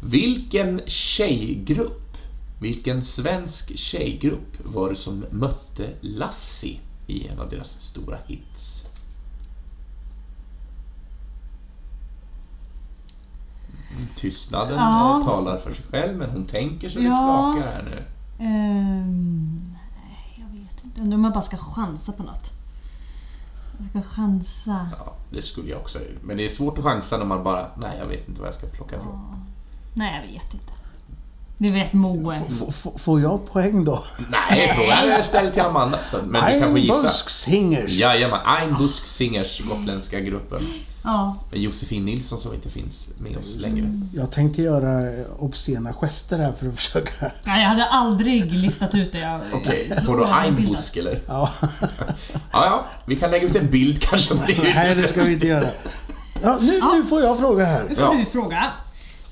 Vilken tjejgrupp, vilken svensk tjejgrupp var det som mötte Lassie i en av deras stora hits? Mm, Tystnaden Ja. eh, talar för sig själv, men hon tänker så det Ja. knakar här nu. Ehm, nej, jag vet inte. Undrar om jag bara ska chansa på något. Jag ska chansa. Ja, det skulle jag också. Men det är svårt att chansa när man bara, nej, jag vet inte vad jag ska plocka ifrån. Nej, jag vet inte. Det vet Moe. F- f- får jag poäng då? Nej, frågan är ställd till Amanda, så, men du kan få gissa. Busk Singers. Jajamän, Einbusk Singers, gotländska gruppen. Ja. Med Josefin Nilsson som inte finns med oss längre. Jag tänkte göra obscena gester här för att försöka... Nej, jag hade aldrig listat ut det. Jag, Okej, jag får du bildat. Einbusk eller? Ja, Ja, ja, vi kan lägga ut en bild kanske på det. nej det ska vi inte göra. Ja, nu, nu får jag fråga här. Nu får Ja. du fråga.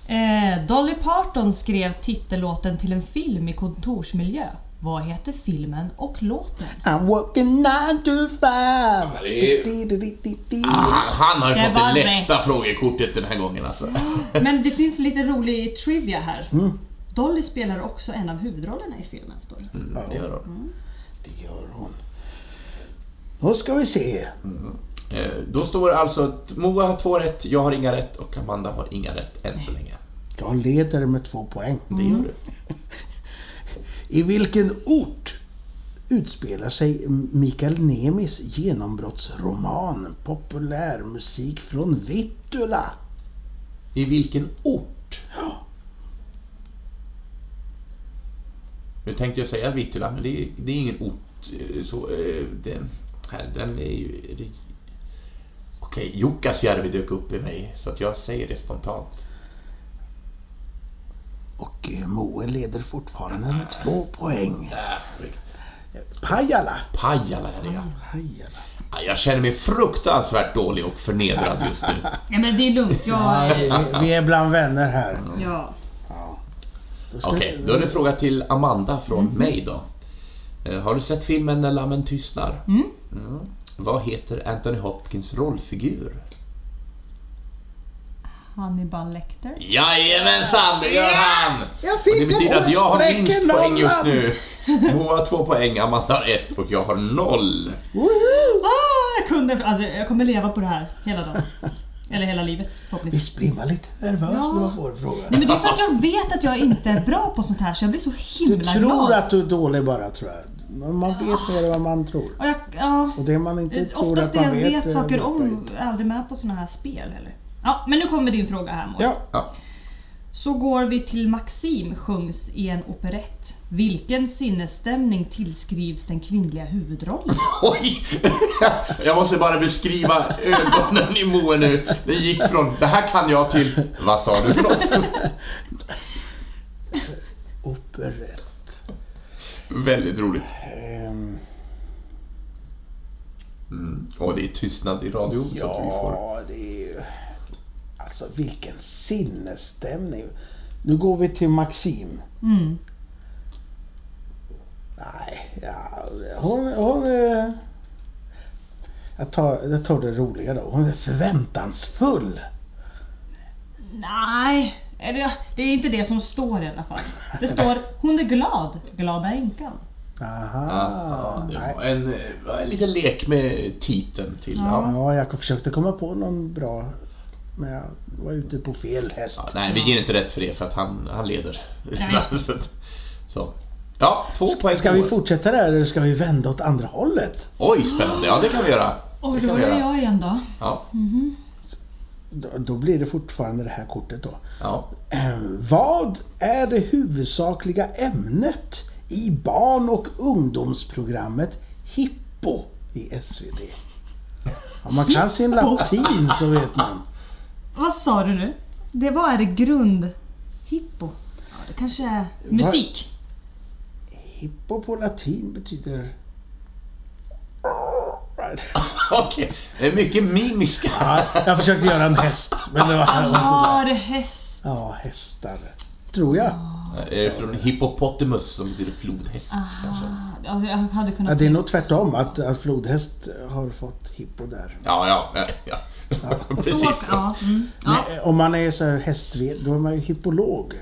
Eh, Dolly Parton skrev titellåten till en film i kontorsmiljö. Vad heter filmen och låten? I'm working nine to five. det är- Di, di, di, di, di. Ah, han har ju Det fått det lätta rätt. frågekortet den här gången alltså. Men det finns lite rolig trivia här. Mm. Dolly spelar också en av huvudrollerna i filmen, står det. Mm, det gör de. Det gör hon. Då ska vi se. Eh, Då står det alltså att Moa har två rätt, jag har inga rätt och Amanda har inga rätt än så länge. Jag leder med två poäng. Det gör du. I vilken ort utspelar sig Mikael Nemis genombrottsroman Populärmusik från Vittula? I vilken ort? Nu tänkte jag säga Vittula, men det är, det är ingen ort. eh, Så, eh, den, här, den är ju... Okej, Jukkasjärvi dök upp i mig, så att jag säger det spontant. Och eh, Moe leder fortfarande med två poäng. Äh, Pajala. Pajala är det ja. Pajala. Ja, Jag känner mig fruktansvärt dålig och förnedrad just nu. Ja men det är lugnt, jag... Vi, vi är bland vänner här. Ja. Då ska Okej, vi- då är det en fråga till Amanda från mig då. Eh, Har du sett filmen När lammen tystnar? Mm. Vad heter Anthony Hopkins rollfigur? Hannibal Lecter? Jajamensan, det gör han! Det betyder att jag har minst poäng just nu. Moa har två poäng, Amanda har ett och jag har noll. Ah, jag kunde, alltså, jag kommer leva på det här hela dagen. Eller hela livet förhoppningsvis. Visst blir man lite nervös Ja. när man får frågor? Nej men det är för att jag vet att jag inte är bra på sånt här så jag blir så Du himla tror glad. att du är dålig bara, tror jag. Men man vet mer än vad man tror. Och jag, ja, Och det man inte tror oftast att det man jag vet... vet eh, saker vet man om inte. är aldrig med på såna här spel heller. Ja, men nu kommer din fråga här Moa. Ja, Ja. Så går vi till Maxim sjungs i en operett. Vilken sinnesstämning tillskrivs den kvinnliga huvudrollen? Oj! Jag måste bara beskriva ögonen i Moa nu. Det gick från det här kan jag till vad sa du för något? operett. Väldigt roligt. Ehm, Mm. Och det är tystnad i radio så att vi får... ja, det är ju... Alltså vilken sinnesstämning. Nu går vi till Maxim. Mm. Nej, ja, hon, hon. Jag tar, jag tar det roliga då. Hon är förväntansfull. Nej, det är inte det som står i alla fall. Det står Hon är glad, glada änkan. Aha. Ah, var en, var en liten lek med titeln till... Ja. Ja, jag försökte komma på någon bra... Men jag var ute på fel häst. Ja, nej, vi ger inte rätt för det för att han, han leder. Så. Ja, två Ska, poäng ska vi fortsätta där eller ska vi vända åt andra hållet? Oj, spännande. Ja, det kan vi göra. Oj, då är det jag igen då. Ja. Då, då blir det fortfarande det här kortet då. ja. Eh, Vad är det huvudsakliga ämnet i barn och ungdomsprogrammet Hippo i SVT? Om man kan sin latin så vet man. Vad sa du nu? Det var är det grund... Hippo? Ja, det kanske är musik. Hippo på latin betyder... Okej, det är mycket mimiska. Ja, jag försökte göra en häst, men det var, det är häst. Ja, hästar. Tror jag. Är det från hippopotamus som betyder flodhäst kanske? Ja, jag hade kunnat Ja, det är nog tvärtom, att, att flodhäst har fått hippo där. Ja, ja, ja. ja. Precis. Så, ja. Mm. ja. Men, eh, om man är så här hästved, då är man ju hippolog.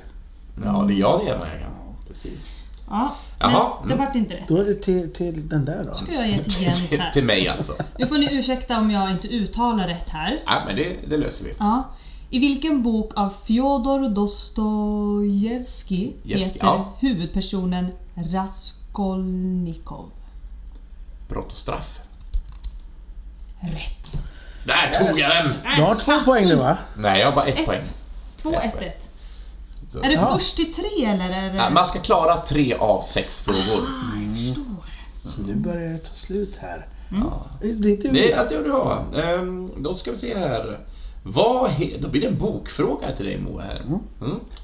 Ja, det, ja, det är man ja. Precis. Ja, men Jaha, det mm. vart inte rätt. Då är det till, till den där då. ska jag ge till Jens här. till mig alltså. Nu får ni ursäkta om jag inte uttalar rätt här. Ja, men det, det löser vi. Ja. I vilken bok av Fjodor Dostojevskij heter ja. huvudpersonen Raskolnikov? Brott och straff. Rätt. Där tog jag den! Du har två poäng nu va? Nej, jag har bara ett, poäng. 2-1-1. Så. Är det Ja. först till tre eller? Är det... Ja, man ska klara tre av sex frågor. Jag förstår. Så nu börjar det ta slut här. Mm. Det är du. Det är du har. Ehm, då ska vi se här. Vad då blir det en bokfråga till dig Moa här. Mm.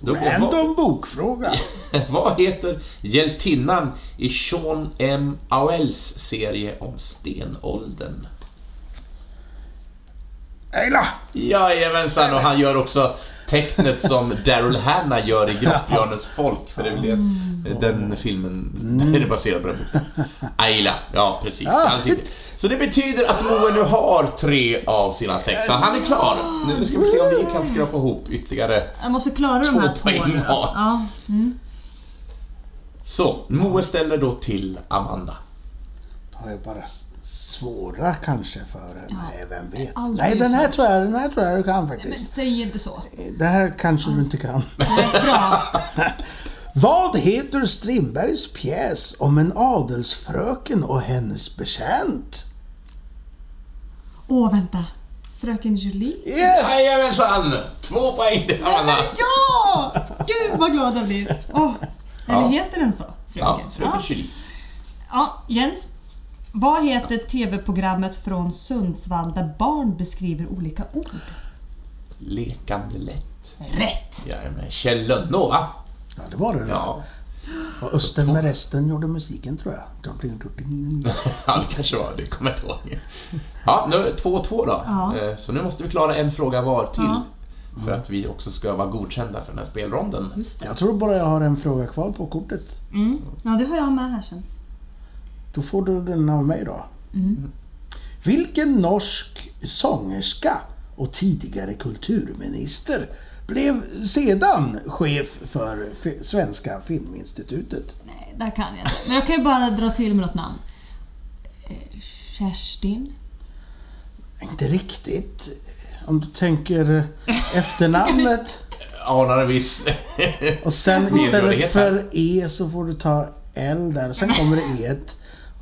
Då blir, Random bokfråga. vad, vad heter hjältinnan i Sean M. Auels serie om stenåldern? Eila! Jajamensan, och han gör också tecknet som Daryl Hannah gör i Grottbjörnens folk, för det är väl det, den filmen, den är baserad på. Ayla, ja precis. Ja. Alldeles riktigt. Så det betyder att Moe nu har tre av sina sex, så han är klar. Nu ska vi se om vi kan skrapa ihop ytterligare. Jag måste klara Två de här två poäng då. var. Ja. Mm. Så, Moe ställer då till Amanda. Har jag bara svåra kanske för henne. Nej, vem vet. Nej, den här, tror jag, den här tror jag du kan Men faktiskt. säg inte så. Det här kanske du inte kan. Nej, bra. Vad heter Strindbergs pjäs om en adelsfröken och hennes betjänt? Åh, vänta. Fröken Julie? Yes! Jajamensan! Två poäng till Amanda. Ja! Gud vad glad jag blir. Åh, Eller Ja. heter den så? Fröken? Ja, fröken Julie. Ja, Jens. Vad heter TV-programmet från Sundsvall där barn beskriver olika ord? Lekande lätt. Rätt! Jajamän, Kjell Lönnå, Ja, det var det. Ja, Och Östen med resten gjorde musiken tror jag. Ja, det kanske var. Det kommer jag inte ihåg. Ja, nu är det 2-2 då. Ja. Eh, Så nu måste vi klara en fråga var till. Ja. För att vi också ska vara godkända för den här spelronden. Just det. Jag tror bara jag har en fråga kvar på kortet. Mm. Ja, det har jag med här sen. Då får du den av mig då. Mm. Vilken norsk sångerska och tidigare kulturminister, blev sedan chef för F- Svenska Filminstitutet. Nej, där kan jag inte. Men jag kan ju bara dra till med något namn. Eh, Kerstin? Inte riktigt. Om du tänker efternamnet Anar en viss... och sen istället för E så får du ta L där och sen kommer det E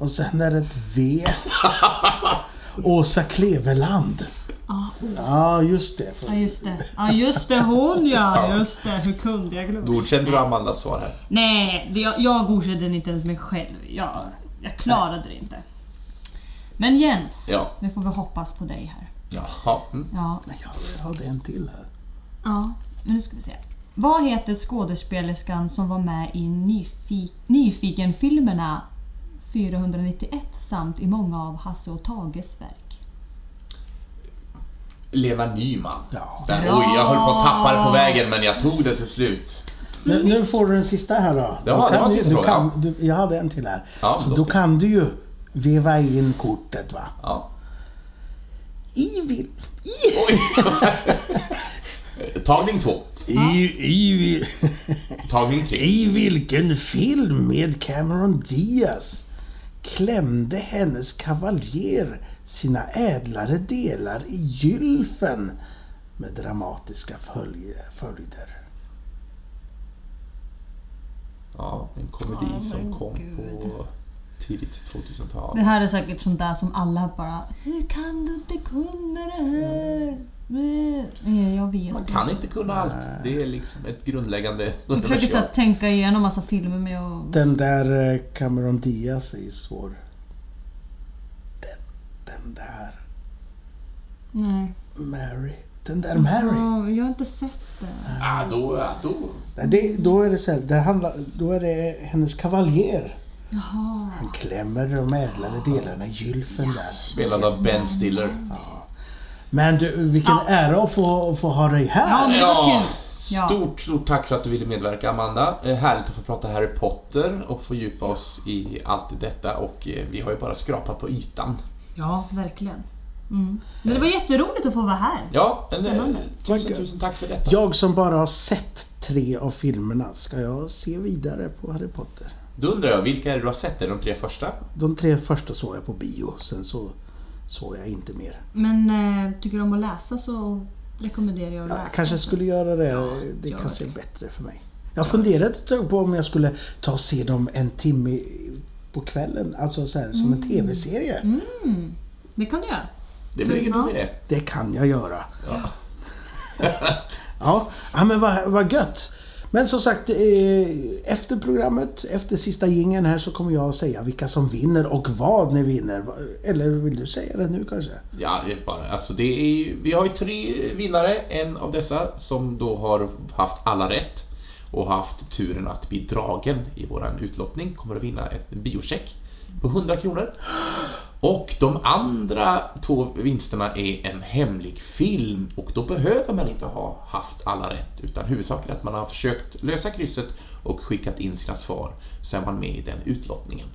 och sen är det ett V. Åsa Kleveland. Ja, oh. Ja, just det. Ja, just det. Ja, just det. Hon ja. Just det. Hur kunde jag glömma? Godkände du Amandas svar här? Nej, det, jag, jag godkände inte ens mig själv. Jag, jag klarade det inte. Men Jens, Ja. nu får vi hoppas på dig här. Jaha. Mm. Ja, Jag hade en till här. ja men nu ska vi se. Vad heter skådespelerskan som var med i Nyfi- Nyfiken-filmerna 491 samt i många av Hasse och Tages verk? Lena Nyman. Ja. Där, oj, jag höll på att tappa det på vägen men jag tog det till slut. Nu, nu får du den sista här då. Ja, Då det var sista du frågan. kan, du, Jag hade en till här. Ja, så då kan du ju veva in kortet va. Ja. I vil... I... Tagning två. I, i, vil- Tagning tre. I vilken film med Cameron Diaz klämde hennes kavaljer sina ädlare delar i gylfen med dramatiska följder? Ja, en komedi som kom på tidigt 2000-tal. Det här är säkert sånt där som alla bara Hur kan du inte kunna det här? Nej, jag vet Man kan inte kunna allt. Det är liksom ett grundläggande Jag försöker så här, tänka igenom massa filmer med och... Den där eh, Cameron Diaz är svår. Den, den där Nej. Mary. Den där Mary. Ja, jag har inte sett det. Ah, då, ja, då. Det, då är det så här, det handlar, då är det hennes kavaljer. Jaha. Han klämmer de ädlare delarna i gylfen där. Spelad av Ben Stiller. Men du, vilken ära att få, få ha dig här. Ja, Ja. Ja. stort, stort tack för att du ville medverka Amanda. Eh, Härligt att få prata Harry Potter och fördjupa oss i allt detta och eh, vi har ju bara skrapat på ytan. Ja, verkligen. Mm. Men det var jätteroligt att få vara här. Ja, eh, Spännande. tusen, tusen tack för detta. Jag som bara har sett tre av filmerna, ska jag se vidare på Harry Potter? Då undrar jag, vilka är det du har sett? Är de tre första? De tre första såg jag på bio, sen så såg jag inte mer. Men eh, tycker du om att läsa så rekommenderar jag att Ja, läsa. jag kanske skulle göra det. det gör kanske det. är bättre för mig. Jag funderade ett tag på om jag skulle ta och se dem en timme på kvällen, alltså så här, som en TV-serie. Mm, det kan du göra. Det blir ingen Ja. idé. Det kan jag göra. Ja. Ja, ja men vad, vad gött. Men som sagt, eh, efter programmet, efter sista gingen här så kommer jag att säga vilka som vinner och vad ni vinner. Eller vill du säga det nu kanske? Ja, bara, alltså det är, vi har ju tre vinnare. En av dessa som då har haft alla rätt och haft turen att bli dragen i våran utlottning kommer att vinna ett biocheck på 100 kronor. Och de andra två vinsterna är en hemlig film och då behöver man inte ha haft alla rätt utan huvudsaken är att man har försökt lösa krysset och skickat in sina svar så är man med i den utlottningen.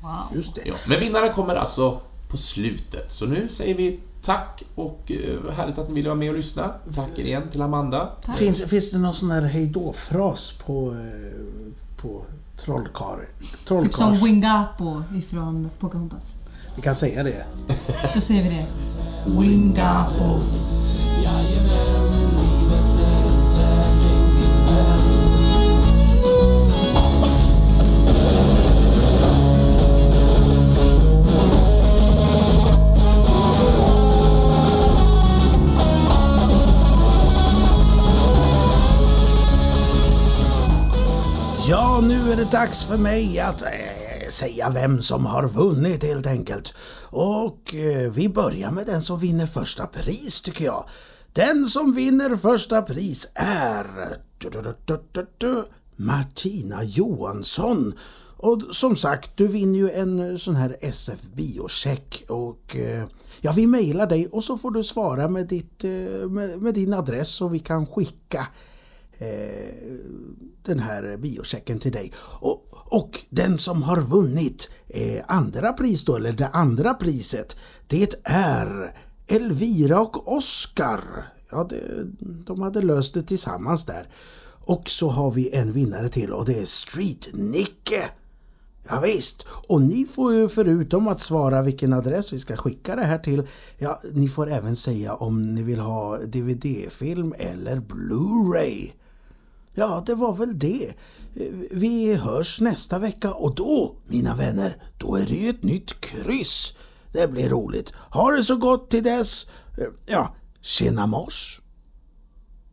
Wow. Just det. Ja, men vinnaren kommer alltså på slutet. Så nu säger vi tack och eh, härligt att ni ville vara med och lyssna. Tack igen till Amanda. Finns, finns det någon sån här hejdå-fras på, eh, på trollkarl? Typ som. Wingapo ifrån Pocahontas. Vi kan säga det. Då säger vi det. Wingapo. Ja, nu är det dags för mig att säga vem som har vunnit helt enkelt. Och eh, vi börjar med den som vinner första pris tycker jag. Den som vinner första pris är du, du, du, Martina Johansson. Och som sagt, du vinner ju en eh, sån här SF biocheck och eh, ja, vi mejlar dig och så får du svara med, ditt, eh, med, med din adress så vi kan skicka eh, den här biochecken till dig. Och, och den som har vunnit eh, andra pris då, eller det andra priset, det är Elvira och Oskar. Ja, det, de hade löst det tillsammans där. Och så har vi en vinnare till och det är Street-Nicke. Ja, visst. och ni får ju förutom att svara vilken adress vi ska skicka det här till, ja, ni får även säga om ni vill ha DVD-film eller Blu-ray. Ja, det var väl det. Vi hörs nästa vecka och då, mina vänner, då är det ju ett nytt kryss. Det blir roligt. Ha det så gott till dess. Ja, tjena mors!